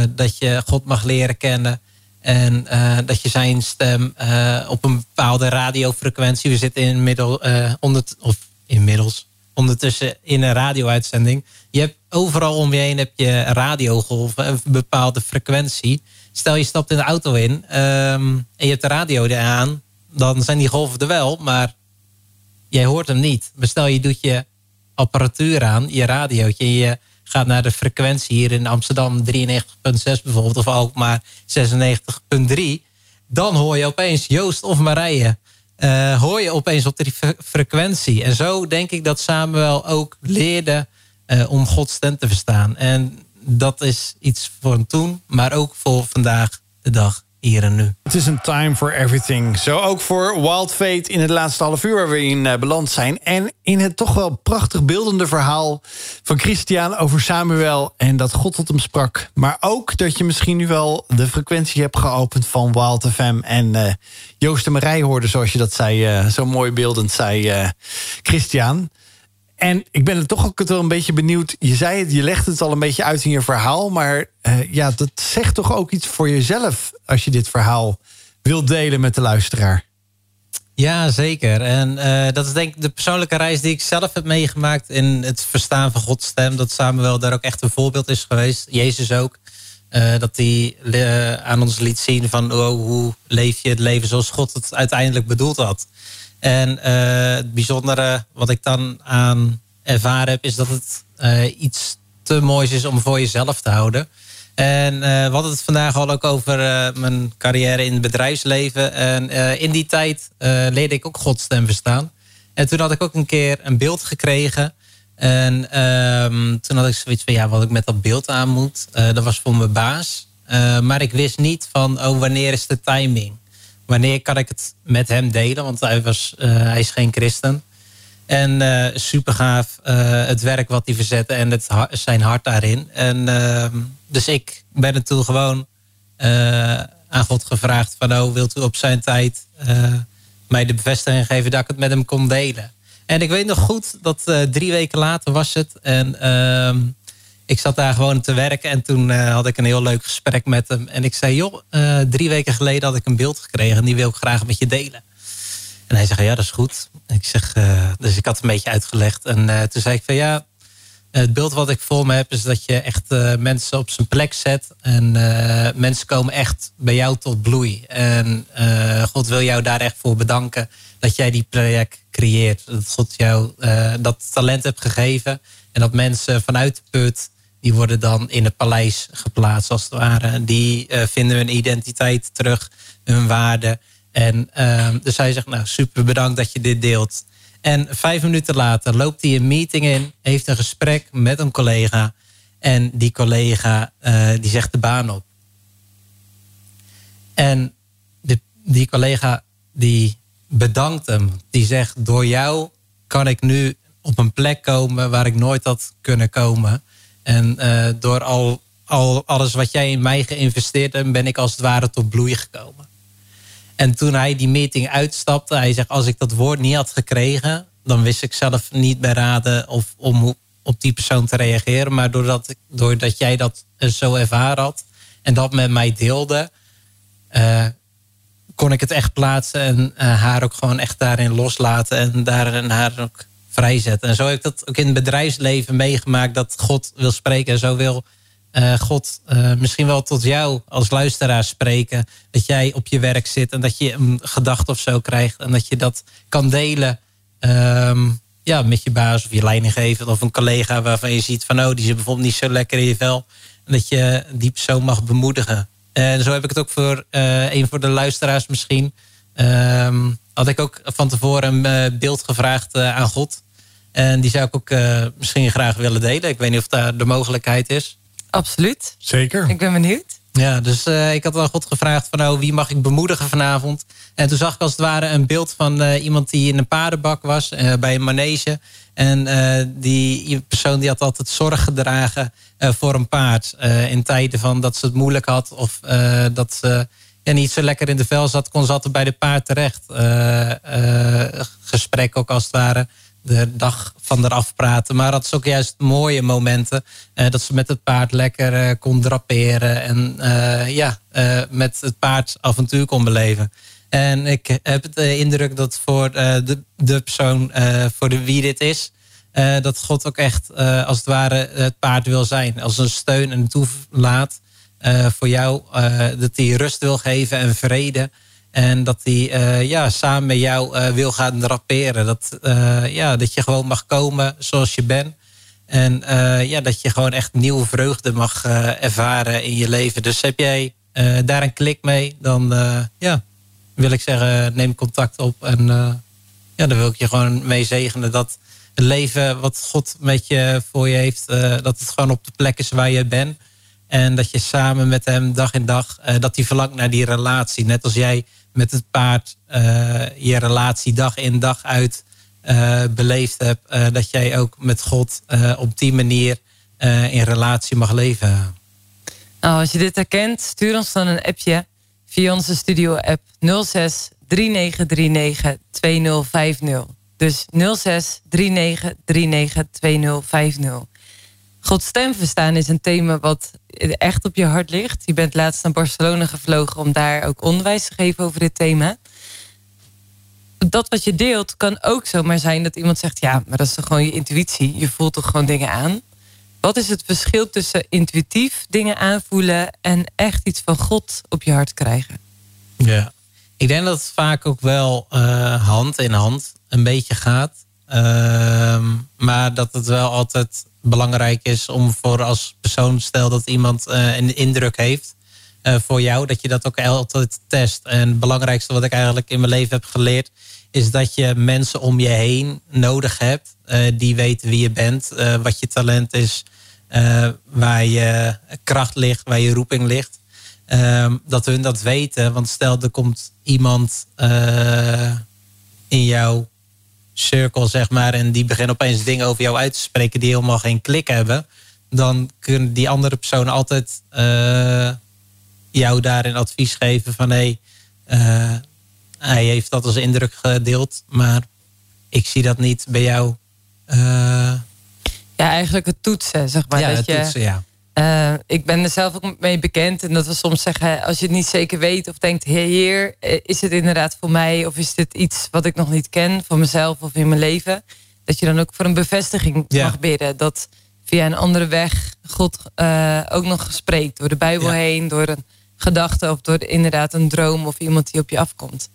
dat je God mag leren kennen. En uh, dat je zijn stem uh, op een bepaalde radiofrequentie. We zitten inmiddels, uh, onder, of inmiddels ondertussen in een radio-uitzending. Je hebt overal om je heen heb je radiogolven, een bepaalde frequentie. Stel je stapt in de auto in um, en je hebt de radio aan, dan zijn die golven er wel, maar jij hoort hem niet. Bestel je doet je apparatuur aan, je radiootje... je gaat naar de frequentie hier in Amsterdam 93.6 bijvoorbeeld... of ook maar 96.3... dan hoor je opeens Joost of Marije... Uh, hoor je opeens op die frequentie. En zo denk ik dat Samuel ook leerde uh, om Gods stem te verstaan. En dat is iets voor toen, maar ook voor vandaag de dag en. Het is een time for everything. Zo ook voor Wild Fate in het laatste half uur waar we in uh, beland zijn. En in het toch wel prachtig beeldende verhaal van Christian over Samuel... en dat God tot hem sprak. Maar ook dat je misschien nu wel de frequentie hebt geopend van Wild FM... en uh, Joost de Marij hoorde, zoals je dat zei, uh, zo mooi beeldend zei Christian... En ik ben er toch ook wel een beetje benieuwd. Je zei het, je legt het al een beetje uit in je verhaal. Maar uh, ja, dat zegt toch ook iets voor jezelf als je dit verhaal wilt delen met de luisteraar. Ja, zeker. En uh, dat is denk ik de persoonlijke reis die ik zelf heb meegemaakt in het verstaan van Gods stem. Dat Samuel daar ook echt een voorbeeld is geweest. Jezus ook. Uh, dat hij aan ons liet zien van oh, hoe leef je het leven zoals God het uiteindelijk bedoeld had. En uh, het bijzondere wat ik dan aan ervaren heb, is dat het uh, iets te moois is om voor jezelf te houden. En uh, we hadden het vandaag al ook over mijn carrière in het bedrijfsleven. En in die tijd leerde ik ook Gods stem verstaan. En toen had ik ook een keer een beeld gekregen. En ehm, toen had ik zoiets van ja, wat ik met dat beeld aan moet. dat was voor mijn baas. maar ik wist niet van oh, wanneer is de timing wanneer kan ik het met hem delen? Want hij, was, uh, hij is geen christen. En uh, super gaaf uh, het werk wat hij verzette en het, zijn hart daarin. En ehm, dus ik ben er toen gewoon aan God gevraagd van... oh, wilt u op zijn tijd mij de bevestiging geven dat ik het met hem kon delen? En ik weet nog goed dat drie weken later was het. En ehm, ik zat daar gewoon te werken en toen uh, had ik een heel leuk gesprek met hem. En ik zei, joh, uh, drie weken geleden had ik een beeld gekregen en die wil ik graag met je delen. En hij zei, ja, dat is goed. Ik zeg, uh, dus ik had het een beetje uitgelegd. En toen zei ik van ja, het beeld wat ik voor me heb is dat je echt mensen op zijn plek zet. En mensen komen echt bij jou tot bloei. En God wil jou daar echt voor bedanken dat jij die project creëert. Dat God jou dat talent hebt gegeven. En dat mensen vanuit de put die worden dan in het paleis geplaatst als het ware. Die uh, vinden hun identiteit terug, hun waarde. En uh, dus hij zegt, nou super bedankt dat je dit deelt. En vijf minuten later loopt hij een meeting in, heeft een gesprek met een collega. En die collega uh, die zegt de baan op. En die collega die bedankt hem. Die zegt, door jou kan ik nu op een plek komen waar ik nooit had kunnen komen. En uh, door al, al alles wat jij in mij geïnvesteerd hebt, ben ik als het ware tot bloei gekomen. En toen hij die meeting uitstapte, hij zegt: Als ik dat woord niet had gekregen, dan wist ik zelf niet meer raden of om op die persoon te reageren. Maar doordat, doordat jij dat zo ervaren had en dat met mij deelde, uh, kon ik het echt plaatsen en haar ook gewoon echt daarin loslaten en daarin haar ook vrijzetten. En zo heb ik dat ook in het bedrijfsleven meegemaakt dat God wil spreken. En zo wil uh, God uh, misschien wel tot jou als luisteraar spreken. Dat jij op je werk zit en dat je een gedachte of zo krijgt. En dat je dat kan delen um, ja, met je baas of je leidinggever of een collega waarvan je ziet van oh, die zit bijvoorbeeld niet zo lekker in je vel. En dat je die persoon mag bemoedigen. En zo heb ik het ook voor uh, een voor de luisteraars misschien. Um, had ik ook van tevoren een beeld gevraagd aan God. En die zou ik ook uh, misschien graag willen delen. Ik weet niet of daar de mogelijkheid is. Absoluut. Zeker. Ik ben benieuwd. Ja, dus uh, ik had wel God gevraagd van nou, wie mag ik bemoedigen vanavond? En toen zag ik als het ware een beeld van uh, iemand die in een paardenbak was bij een manege. En die persoon die had altijd zorg gedragen voor een paard. in tijden van dat ze het moeilijk had of dat ze ja, niet zo lekker in de vel zat, kon ze altijd bij de paard terecht. gesprek ook als het ware de dag van eraf praten. Maar dat is ook juist mooie momenten. Uh, dat ze met het paard lekker kon draperen. En ja, met het paard avontuur kon beleven. En ik heb de indruk dat voor de, de persoon voor de wie dit is... dat God ook echt als het ware het paard wil zijn. Als een steun en toelaat voor jou. dat hij rust wil geven en vrede. En dat hij uh, ja, samen met jou wil gaan raperen. Dat, ja, dat je gewoon mag komen zoals je bent. En ja, dat je gewoon echt nieuwe vreugde mag ervaren in je leven. Dus heb jij daar een klik mee, dan ja, wil ik zeggen, neem contact op. En ja, dan wil ik je gewoon mee zegenen dat het leven wat God met je voor je heeft, dat het gewoon op de plek is waar je bent. En dat je samen met hem dag in dag, dat hij verlangt naar die relatie. Net als jij met het paard uh, je relatie dag in dag uit uh, beleefd hebt. Dat jij ook met God op die manier in relatie mag leven. Nou, als je dit herkent, stuur ons dan een appje via onze studio-app 06 3939 2050. Dus 06 3939 2050. Gods stem verstaan is een thema wat echt op je hart ligt. Je bent laatst naar Barcelona gevlogen om daar ook onderwijs te geven over dit thema. Dat wat je deelt kan ook zomaar zijn dat iemand zegt: Ja, maar dat is toch gewoon je intuïtie. Je voelt toch gewoon dingen aan. Wat is het verschil tussen intuïtief dingen aanvoelen en echt iets van God op je hart krijgen? Ja, ik denk dat het vaak ook wel uh, hand in hand een beetje gaat. Uh, maar dat het wel altijd belangrijk is om voor als persoon, stel dat iemand uh, een indruk heeft uh, voor jou, dat je dat ook altijd test. En het belangrijkste wat ik eigenlijk in mijn leven heb geleerd, is dat je mensen om je heen nodig hebt uh, die weten wie je bent, wat je talent is, waar je kracht ligt, waar je roeping ligt. Ehm, dat hun dat weten, want stel er komt iemand in jouw circle, zeg maar, en die beginnen opeens dingen over jou uit te spreken die helemaal geen klik hebben, dan kunnen die andere personen altijd uh, jou daarin advies geven van hé, hey, uh, hij heeft dat als indruk gedeeld, maar ik zie dat niet bij jou. Uh, ja, eigenlijk het toetsen, zeg maar. Ja, dat het je, toetsen, ja. Uh, ik ben er zelf ook mee bekend. En dat we soms zeggen, als je het niet zeker weet of denkt, heer, is het inderdaad voor mij? Of is dit iets wat ik nog niet ken voor mezelf of in mijn leven? Dat je dan ook voor een bevestiging Ja. mag bidden. Dat via een andere weg God uh, ook nog spreekt. Door de Bijbel Ja. heen, door een gedachte of door inderdaad een droom of iemand die op je afkomt.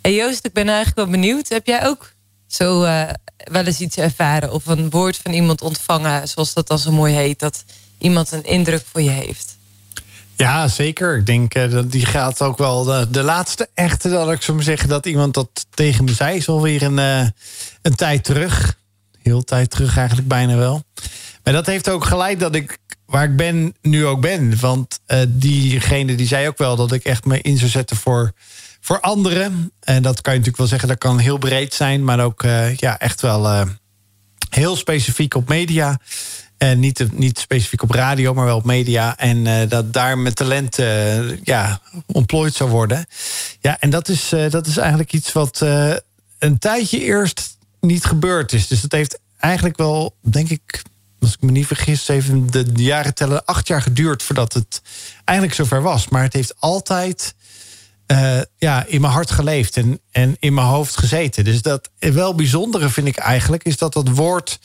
En Joost, ik ben eigenlijk wel benieuwd. Heb jij ook zo uh, wel eens iets ervaren of een woord van iemand ontvangen, zoals dat dan zo mooi heet, dat iemand een indruk voor je heeft? Ja, zeker. Ik denk uh, dat die gaat ook wel de, laatste echte, dat ik zo maar zeggen, dat iemand dat tegen me zei, is alweer een, uh, een tijd terug. Heel tijd terug eigenlijk bijna wel. Maar dat heeft ook geleid dat ik waar ik ben, nu ook ben. Want uh, diegene die zei ook wel dat ik echt me in zou zetten voor, voor anderen. En dat kan je natuurlijk wel zeggen, dat kan heel breed zijn, maar ook ja, echt wel heel specifiek op media. En niet, niet specifiek op radio, maar wel op media. En uh, dat daar met talent uh, ja, ontplooid zou worden. Ja, en dat is, dat is eigenlijk iets wat een tijdje eerst niet gebeurd is. Dus dat heeft eigenlijk wel, denk ik, als ik me niet vergis, even de, de jaren tellen, acht jaar geduurd voordat het eigenlijk zover was. Maar het heeft altijd uh, ja, in mijn hart geleefd en, en in mijn hoofd gezeten. Dus dat wel bijzondere vind ik eigenlijk, is dat dat woord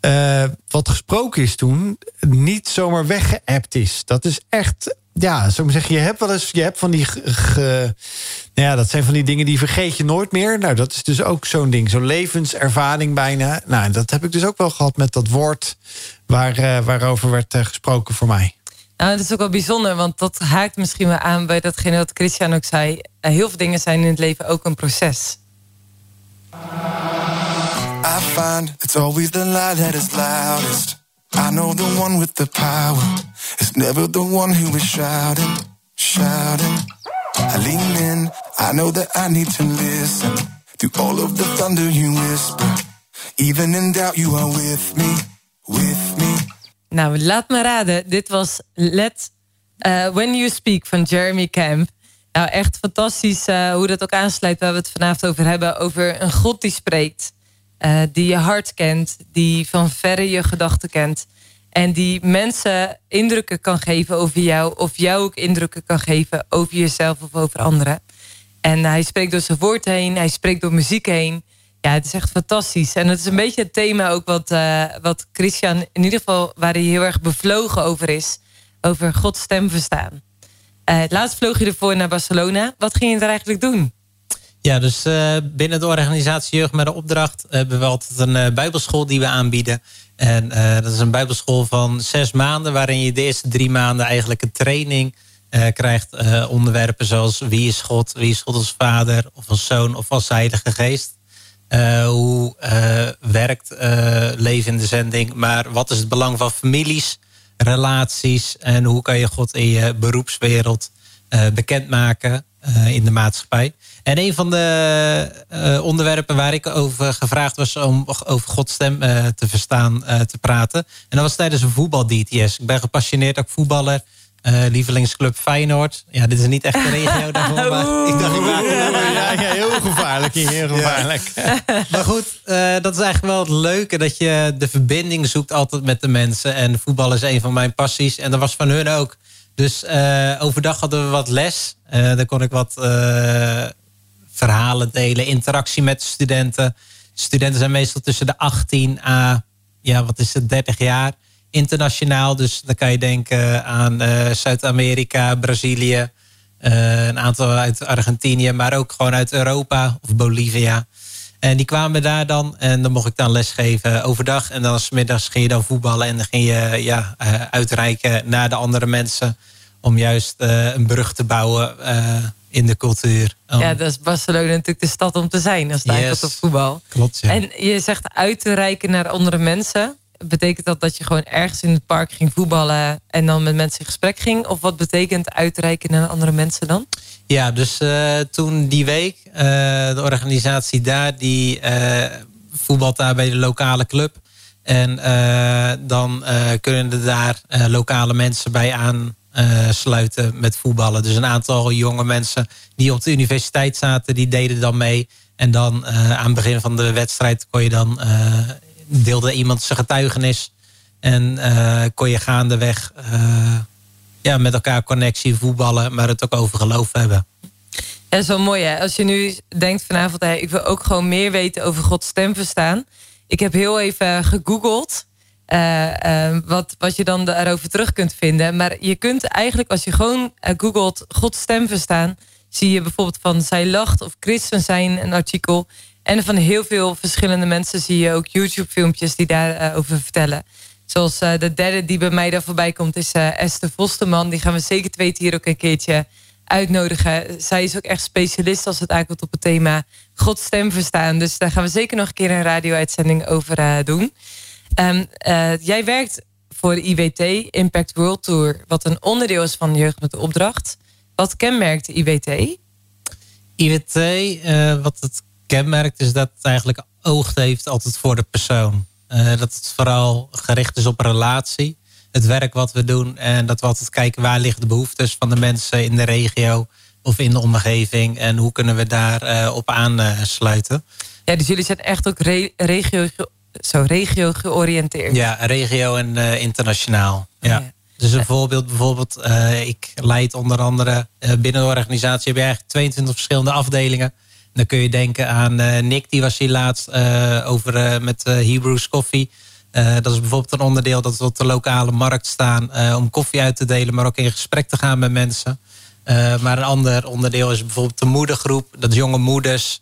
uh, wat gesproken is toen niet zomaar weggeappt is. Dat is echt, ja, zo maar zeggen, je hebt wel eens, je hebt van die, nou ja, dat zijn van die dingen die vergeet je nooit meer. Nou, dat is dus ook zo'n ding, zo'n levenservaring bijna. Nou, dat heb ik dus ook wel gehad met dat woord waar, waarover werd gesproken voor mij. Nou, dat is ook wel bijzonder, want dat haakt misschien wel aan bij datgene wat Christian ook zei. Heel veel dingen zijn in het leven ook een proces. I find it's always the lie that is loudest. I know the one with the power. It's never the one who is shouting, shouting. I lean in, I know that I need to listen to all of the thunder you whisper. Even in doubt, you are with me, with me. Nou, laat me raden. Dit was Let uh, When You Speak van Jeremy Camp. Nou, echt fantastisch uh, hoe dat ook aansluit waar we het vanavond over hebben. Over een God die spreekt. Uh, die je hart kent. Die van verre je gedachten kent. En die mensen indrukken kan geven over jou. Of jou ook indrukken kan geven over jezelf of over anderen. En hij spreekt door zijn woord heen. Hij spreekt door muziek heen. Ja, het is echt fantastisch. En het is een beetje het thema ook wat, uh, wat Christian... in ieder geval waar hij heel erg bevlogen over is. Over Gods stem verstaan. Uh, laatst vloog je ervoor naar Barcelona. Wat ging je er eigenlijk doen? Ja, dus uh, binnen de organisatie Jeugd met de Opdracht hebben we altijd een uh, bijbelschool die we aanbieden. En dat is een bijbelschool van zes maanden, waarin je de eerste drie maanden eigenlijk een training krijgt. onderwerpen zoals wie is God, wie is God als vader, of als zoon, of als heilige geest. Hoe werkt leven in de zending, maar wat is het belang van families? relaties en hoe kan je God in je beroepswereld uh, bekendmaken uh, in de maatschappij. En een van de uh, onderwerpen waar ik over gevraagd was om over Gods stem te verstaan, te praten. En dat was tijdens een voetbal-DTS. Ik ben gepassioneerd ook voetballer. Uh, lievelingsclub Feyenoord. Ja, dit is niet echt de regio daarvoor. Maar ik dacht, ik maak ja, ja, heel gevaarlijk hier, heel gevaarlijk. Ja. maar goed, uh, dat is eigenlijk wel het leuke. Dat je de verbinding zoekt altijd met de mensen. En voetbal is een van mijn passies. En dat was van hun ook. Dus uh, overdag hadden we wat les. dan kon ik wat verhalen delen. Interactie met de studenten. Studenten zijn meestal tussen de 18 à, ja, wat is het, 30 jaar internationaal. Dus dan kan je denken aan uh, Zuid-Amerika, Brazilië. Uh, een aantal uit Argentinië, maar ook gewoon uit Europa of Bolivia. En die kwamen daar dan en dan mocht ik dan lesgeven overdag. En dan middags ging je dan voetballen en dan ging je ja, uh, uitreiken naar de andere mensen. Om juist een brug te bouwen in de cultuur. Ja, dat is Barcelona natuurlijk de stad om te zijn als het yes. op voetbal. Klopt, ja. En je zegt uit te reiken naar andere mensen betekent dat dat je gewoon ergens in het park ging voetballen en dan met mensen in gesprek ging? Of wat betekent uitreiken naar andere mensen dan? Ja, dus uh, toen die week, uh, de organisatie daar, die uh, voetbalt daar bij de lokale club. En dan kunnen er daar lokale mensen bij aansluiten met voetballen. Dus een aantal jonge mensen die op de universiteit zaten, die deden dan mee. En dan aan het begin van de wedstrijd kon je dan deelde iemand zijn getuigenis. En uh, kon je gaandeweg uh, ja, met elkaar connectie voetballen, maar het ook over geloof hebben. Ja, dat is wel mooi hè. Als je nu denkt vanavond, hey, ik wil ook gewoon meer weten over Gods stem verstaan. Ik heb heel even gegoogeld. Uh, wat, wat je dan daarover terug kunt vinden. Maar je kunt eigenlijk, als je gewoon googelt Gods stem verstaan, zie je bijvoorbeeld van zij lacht of christen zijn een artikel. En van heel veel verschillende mensen zie je ook YouTube-filmpjes die daarover over vertellen. Zoals uh, de derde die bij mij daar voorbij komt is uh, Esther Vosterman. Die gaan we zeker te weten hier ook een keertje uitnodigen. Zij is ook echt specialist als het aankomt op het thema Gods stem verstaan. Dus daar gaan we zeker nog een keer een radio-uitzending over uh, doen. Um, jij werkt voor de IWT, Impact World Tour... wat een onderdeel is van Jeugd met de Opdracht. Wat kenmerkt de IWT? IWT, wat het kenmerkt is dat het eigenlijk oog heeft altijd voor de persoon. Uh, dat het vooral gericht is op relatie. Het werk wat we doen. En dat we altijd kijken waar liggen de behoeftes van de mensen in de regio of in de omgeving. En hoe kunnen we daar uh, op aansluiten. Ja, dus jullie zijn echt ook re regio, zo, regio georiënteerd. Ja, regio en uh, internationaal. Ja. Oh, ja. Dus een voorbeeld, bijvoorbeeld, ik leid onder andere binnen de organisatie heb je eigenlijk 22 verschillende afdelingen. Dan kun je denken aan uh, Nick, die was hier laatst uh, over uh, met Hebrews Coffee. dat is bijvoorbeeld een onderdeel dat we op de lokale markt staan om koffie uit te delen, maar ook in gesprek te gaan met mensen. maar een ander onderdeel is bijvoorbeeld de moedergroep, dat jonge moeders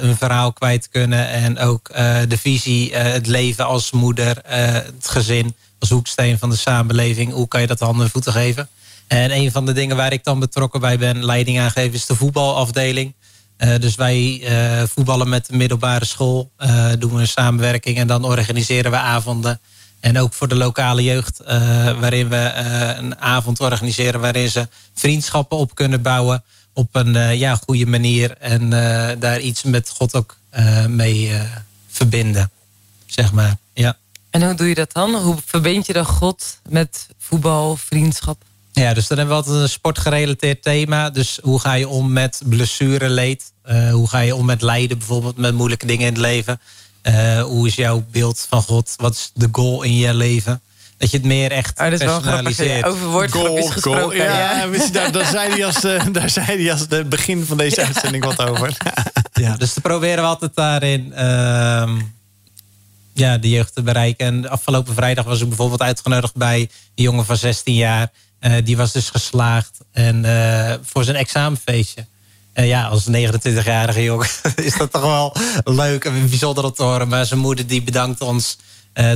hun verhaal kwijt kunnen en ook de visie, het leven als moeder, het gezin als hoeksteen van de samenleving. Hoe kan je dat handen en voeten geven? En een van de dingen waar ik dan betrokken bij ben, leiding aangeven, is de voetbalafdeling. Uh, dus wij uh, voetballen met de middelbare school. Uh, doen we een samenwerking en dan organiseren we avonden. En ook voor de lokale jeugd. waarin we een avond organiseren waarin ze vriendschappen op kunnen bouwen. Op een ja, goede manier. En daar iets met God ook mee verbinden. Zeg maar, ja. En hoe doe je dat dan? Hoe verbind je dan God met voetbal, vriendschap? Ja, dus dan hebben we altijd een sportgerelateerd thema. Dus hoe ga je om met blessureleed? Uh, hoe ga je om met lijden, bijvoorbeeld met moeilijke dingen in het leven? Uh, hoe is jouw beeld van God? Wat is de goal in je leven? Dat je het meer echt oh, dat is personaliseert. Over woordgrapjes gesproken. Goal, ja, ja. Daar, daar, zei hij als, daar zei hij als het begin van deze uitzending wat over. ja, dus te proberen we altijd daarin uh, ja, de jeugd te bereiken. En afgelopen vrijdag was ik bijvoorbeeld uitgenodigd bij een jongen van 16 jaar die was dus geslaagd en, voor zijn examenfeestje. En ja, als 29-jarige jongen is dat toch wel leuk en bijzonder om te horen. Maar zijn moeder die bedankt ons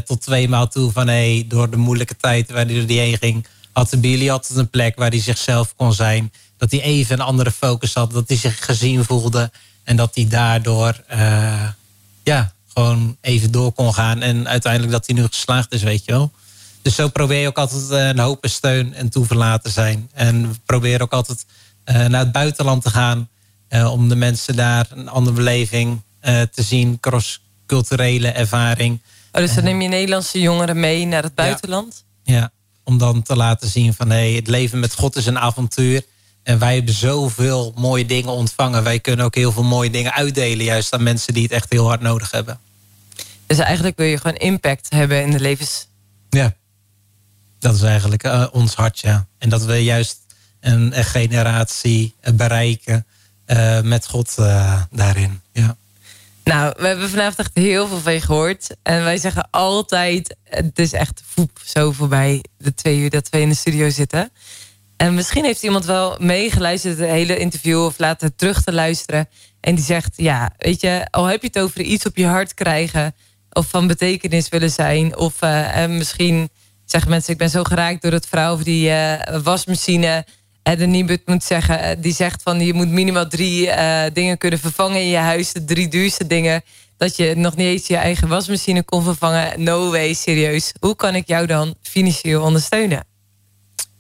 tot twee maal toe van... Hey, door de moeilijke tijd waar hij die heen ging... had Billy altijd een plek waar hij zichzelf kon zijn. Dat hij even een andere focus had. Dat hij zich gezien voelde. En dat hij daardoor ja, gewoon even door kon gaan. En uiteindelijk dat hij nu geslaagd is, weet je wel. Dus zo probeer je ook altijd eh, een hoop steun en toeverlaat te zijn. En we proberen ook altijd uh, naar het buitenland te gaan. Uh, om de mensen daar een andere beleving te zien. Cross-culturele ervaring. Oh, dus dan neem je Nederlandse jongeren mee naar het buitenland? Ja, ja om dan te laten zien van hey, het leven met God is een avontuur. En wij hebben zoveel mooie dingen ontvangen. Wij kunnen ook heel veel mooie dingen uitdelen, juist aan mensen die het echt heel hard nodig hebben. Dus eigenlijk wil je gewoon impact hebben in de levens. Ja, dat is eigenlijk uh, ons hart, ja. En dat we juist een, een generatie bereiken uh, met God daarin. Ja. Nou, we hebben vanavond echt heel veel van je gehoord. En wij zeggen altijd, het is echt voep zo voorbij de twee uur dat we in de studio zitten. En misschien heeft iemand wel meegeluisterd het hele interview of laten terug te luisteren. En die zegt, ja, weet je, al heb je het over iets op je hart krijgen of van betekenis willen zijn. Of en misschien zeggen mensen, ik ben zo geraakt door het vrouw die uh, wasmachine. En de Nibud moet zeggen, eh, die zegt van je moet minimaal drie uh, dingen kunnen vervangen in je huis. De drie duurste dingen. Dat je nog niet eens je eigen wasmachine kon vervangen. No way, serieus. Hoe kan ik jou dan financieel ondersteunen?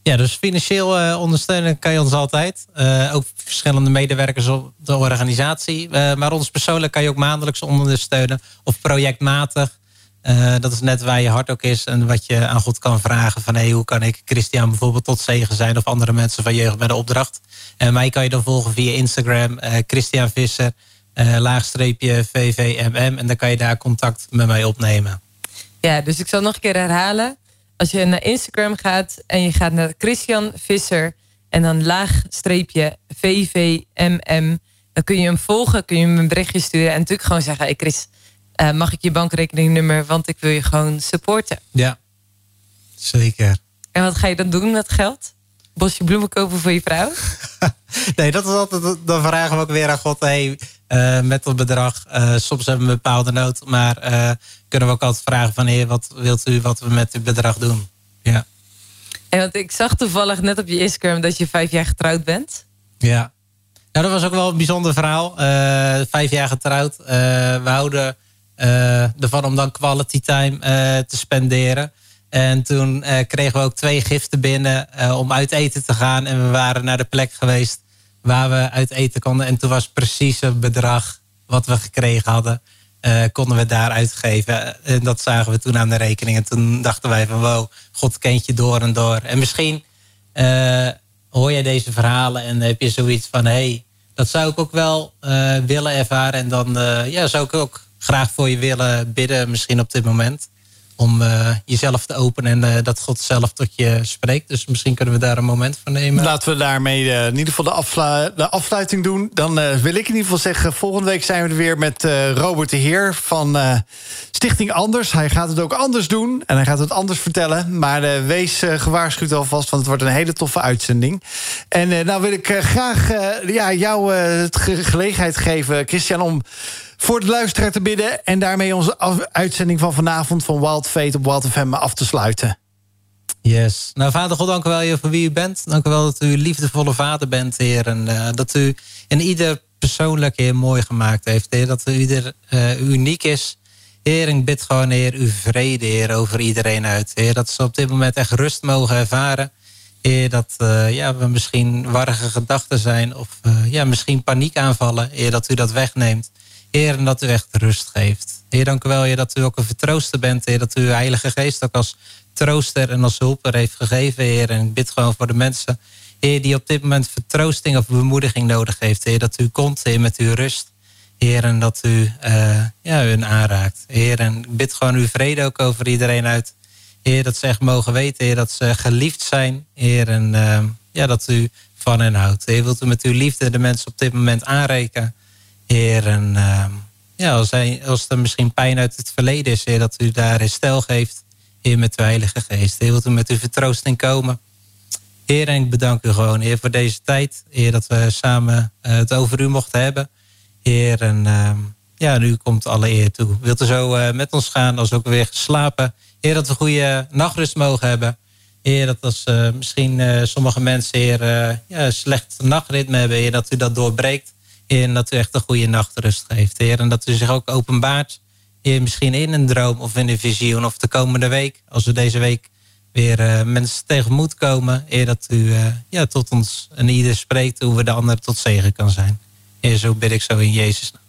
Ja, dus financieel ondersteunen kan je ons altijd. Ook verschillende medewerkers op de organisatie. Maar ons persoonlijk kan je ook maandelijks ondersteunen. Of projectmatig. Dat is net waar je hart ook is. En wat je aan God kan vragen. Van hey, hoe kan ik Christian bijvoorbeeld tot zegen zijn. Of andere mensen van jeugd met de opdracht. En mij kan je dan volgen via Instagram. Christian Visser. laagstreepje VVMM. En dan kan je daar contact met mij opnemen. Ja, dus ik zal nog een keer herhalen als je naar Instagram gaat en je gaat naar Christian Visser en dan laag streepje VVMM, dan kun je hem volgen, kun je hem een berichtje sturen en natuurlijk gewoon zeggen: Hey Chris, uh, mag ik je bankrekeningnummer, want ik wil je gewoon supporten. Ja, zeker. En wat ga je dan doen met geld? Bosje bloemen kopen voor je vrouw? nee, dat is altijd. Dan vragen we ook weer aan God: hey, uh, met dat bedrag. Uh, soms hebben we een bepaalde nood, maar uh, kunnen we ook altijd vragen van heer, wat wilt u wat we met dit bedrag doen? Ja. En want ik zag toevallig net op je Instagram dat je vijf jaar getrouwd bent. Ja. Nou, dat was ook wel een bijzonder verhaal. vijf jaar getrouwd. we houden ervan om dan quality time te spenderen. En toen kregen we ook twee giften binnen om uit eten te gaan. En we waren naar de plek geweest waar we uit eten konden. En toen was precies het bedrag wat we gekregen hadden, konden we daar uitgeven. En dat zagen we toen aan de rekening. En toen dachten wij van wow, God kent je door en door. En misschien hoor jij deze verhalen en heb je zoiets van hé, hey, dat zou ik ook wel willen ervaren. En dan ja, zou ik ook graag voor je willen bidden, misschien op dit moment om uh, jezelf te openen en uh, dat God zelf tot je spreekt. Dus misschien kunnen we daar een moment van nemen. Laten we daarmee uh, in ieder geval de, afslu de afsluiting doen. Dan wil ik in ieder geval zeggen, volgende week zijn we er weer met Robert de Heer van Stichting Anders. Hij gaat het ook anders doen en hij gaat het anders vertellen. Maar wees gewaarschuwd alvast, want het wordt een hele toffe uitzending. En nou wil ik graag ja, jou het gelegenheid geven, Christian, om voor de luisteraar te bidden... en daarmee onze uitzending van vanavond van Wild Fate op Wild FM af te sluiten. Yes. Nou, Vader God, dank u wel voor wie u bent. Dank u wel dat u liefdevolle vader bent, Heer. En uh, dat u in ieder persoonlijk, Heer, mooi gemaakt heeft. Heer, dat u ieder uh, uniek is. Heer, ik bid gewoon, Heer, uw vrede, Heer, over iedereen uit. Heer, dat ze op dit moment echt rust mogen ervaren. Heer, dat uh, ja, we misschien warrige gedachten zijn... of ja, misschien paniekaanvallen. Heer, dat u dat wegneemt. Heer, en dat u echt rust geeft. Heer, dank u wel, Heer, dat u ook een vertrooster bent. Heer, dat u uw Heilige Geest ook als trooster en als hulper heeft gegeven, Heer. En ik bid gewoon voor de mensen, Heer, die op dit moment vertroosting of bemoediging nodig heeft. Heer, dat u komt, Heer, met uw rust. Heer, en dat u uh, ja, hun aanraakt. Heer, en ik bid gewoon uw vrede ook over iedereen uit. Heer, dat ze echt mogen weten, Heer, dat ze geliefd zijn. Heer, en uh, ja, dat u van hen houdt. Heer, wilt u met uw liefde de mensen op dit moment aanrekenen. Heer, en uh, ja, als, er misschien pijn uit het verleden is, Heer, dat u daar herstel geeft, Heer, met uw Heilige Geest. Heer, wilt u met uw vertroosting komen. Heer, en ik bedank u gewoon, Heer, voor deze tijd. Heer, dat we samen het over u mochten hebben. Heer, en ehm, ja, nu komt alle eer toe. Wilt u zo met ons gaan als ook weer geslapen? Heer, dat we goede nachtrust mogen hebben. Heer, dat als uh, misschien sommige mensen heer, uh, ja, slecht nachtritme hebben, heer, dat u dat doorbreekt. En dat u echt een goede nachtrust geeft. Heer, en dat u zich ook openbaart. Misschien in een droom of in een visioen of de komende week. Als we deze week weer mensen tegenmoet komen. Heer, dat u ja, tot ons en ieder spreekt hoe we de ander tot zegen kan zijn. Heer, zo bid ik zo in Jezus naam.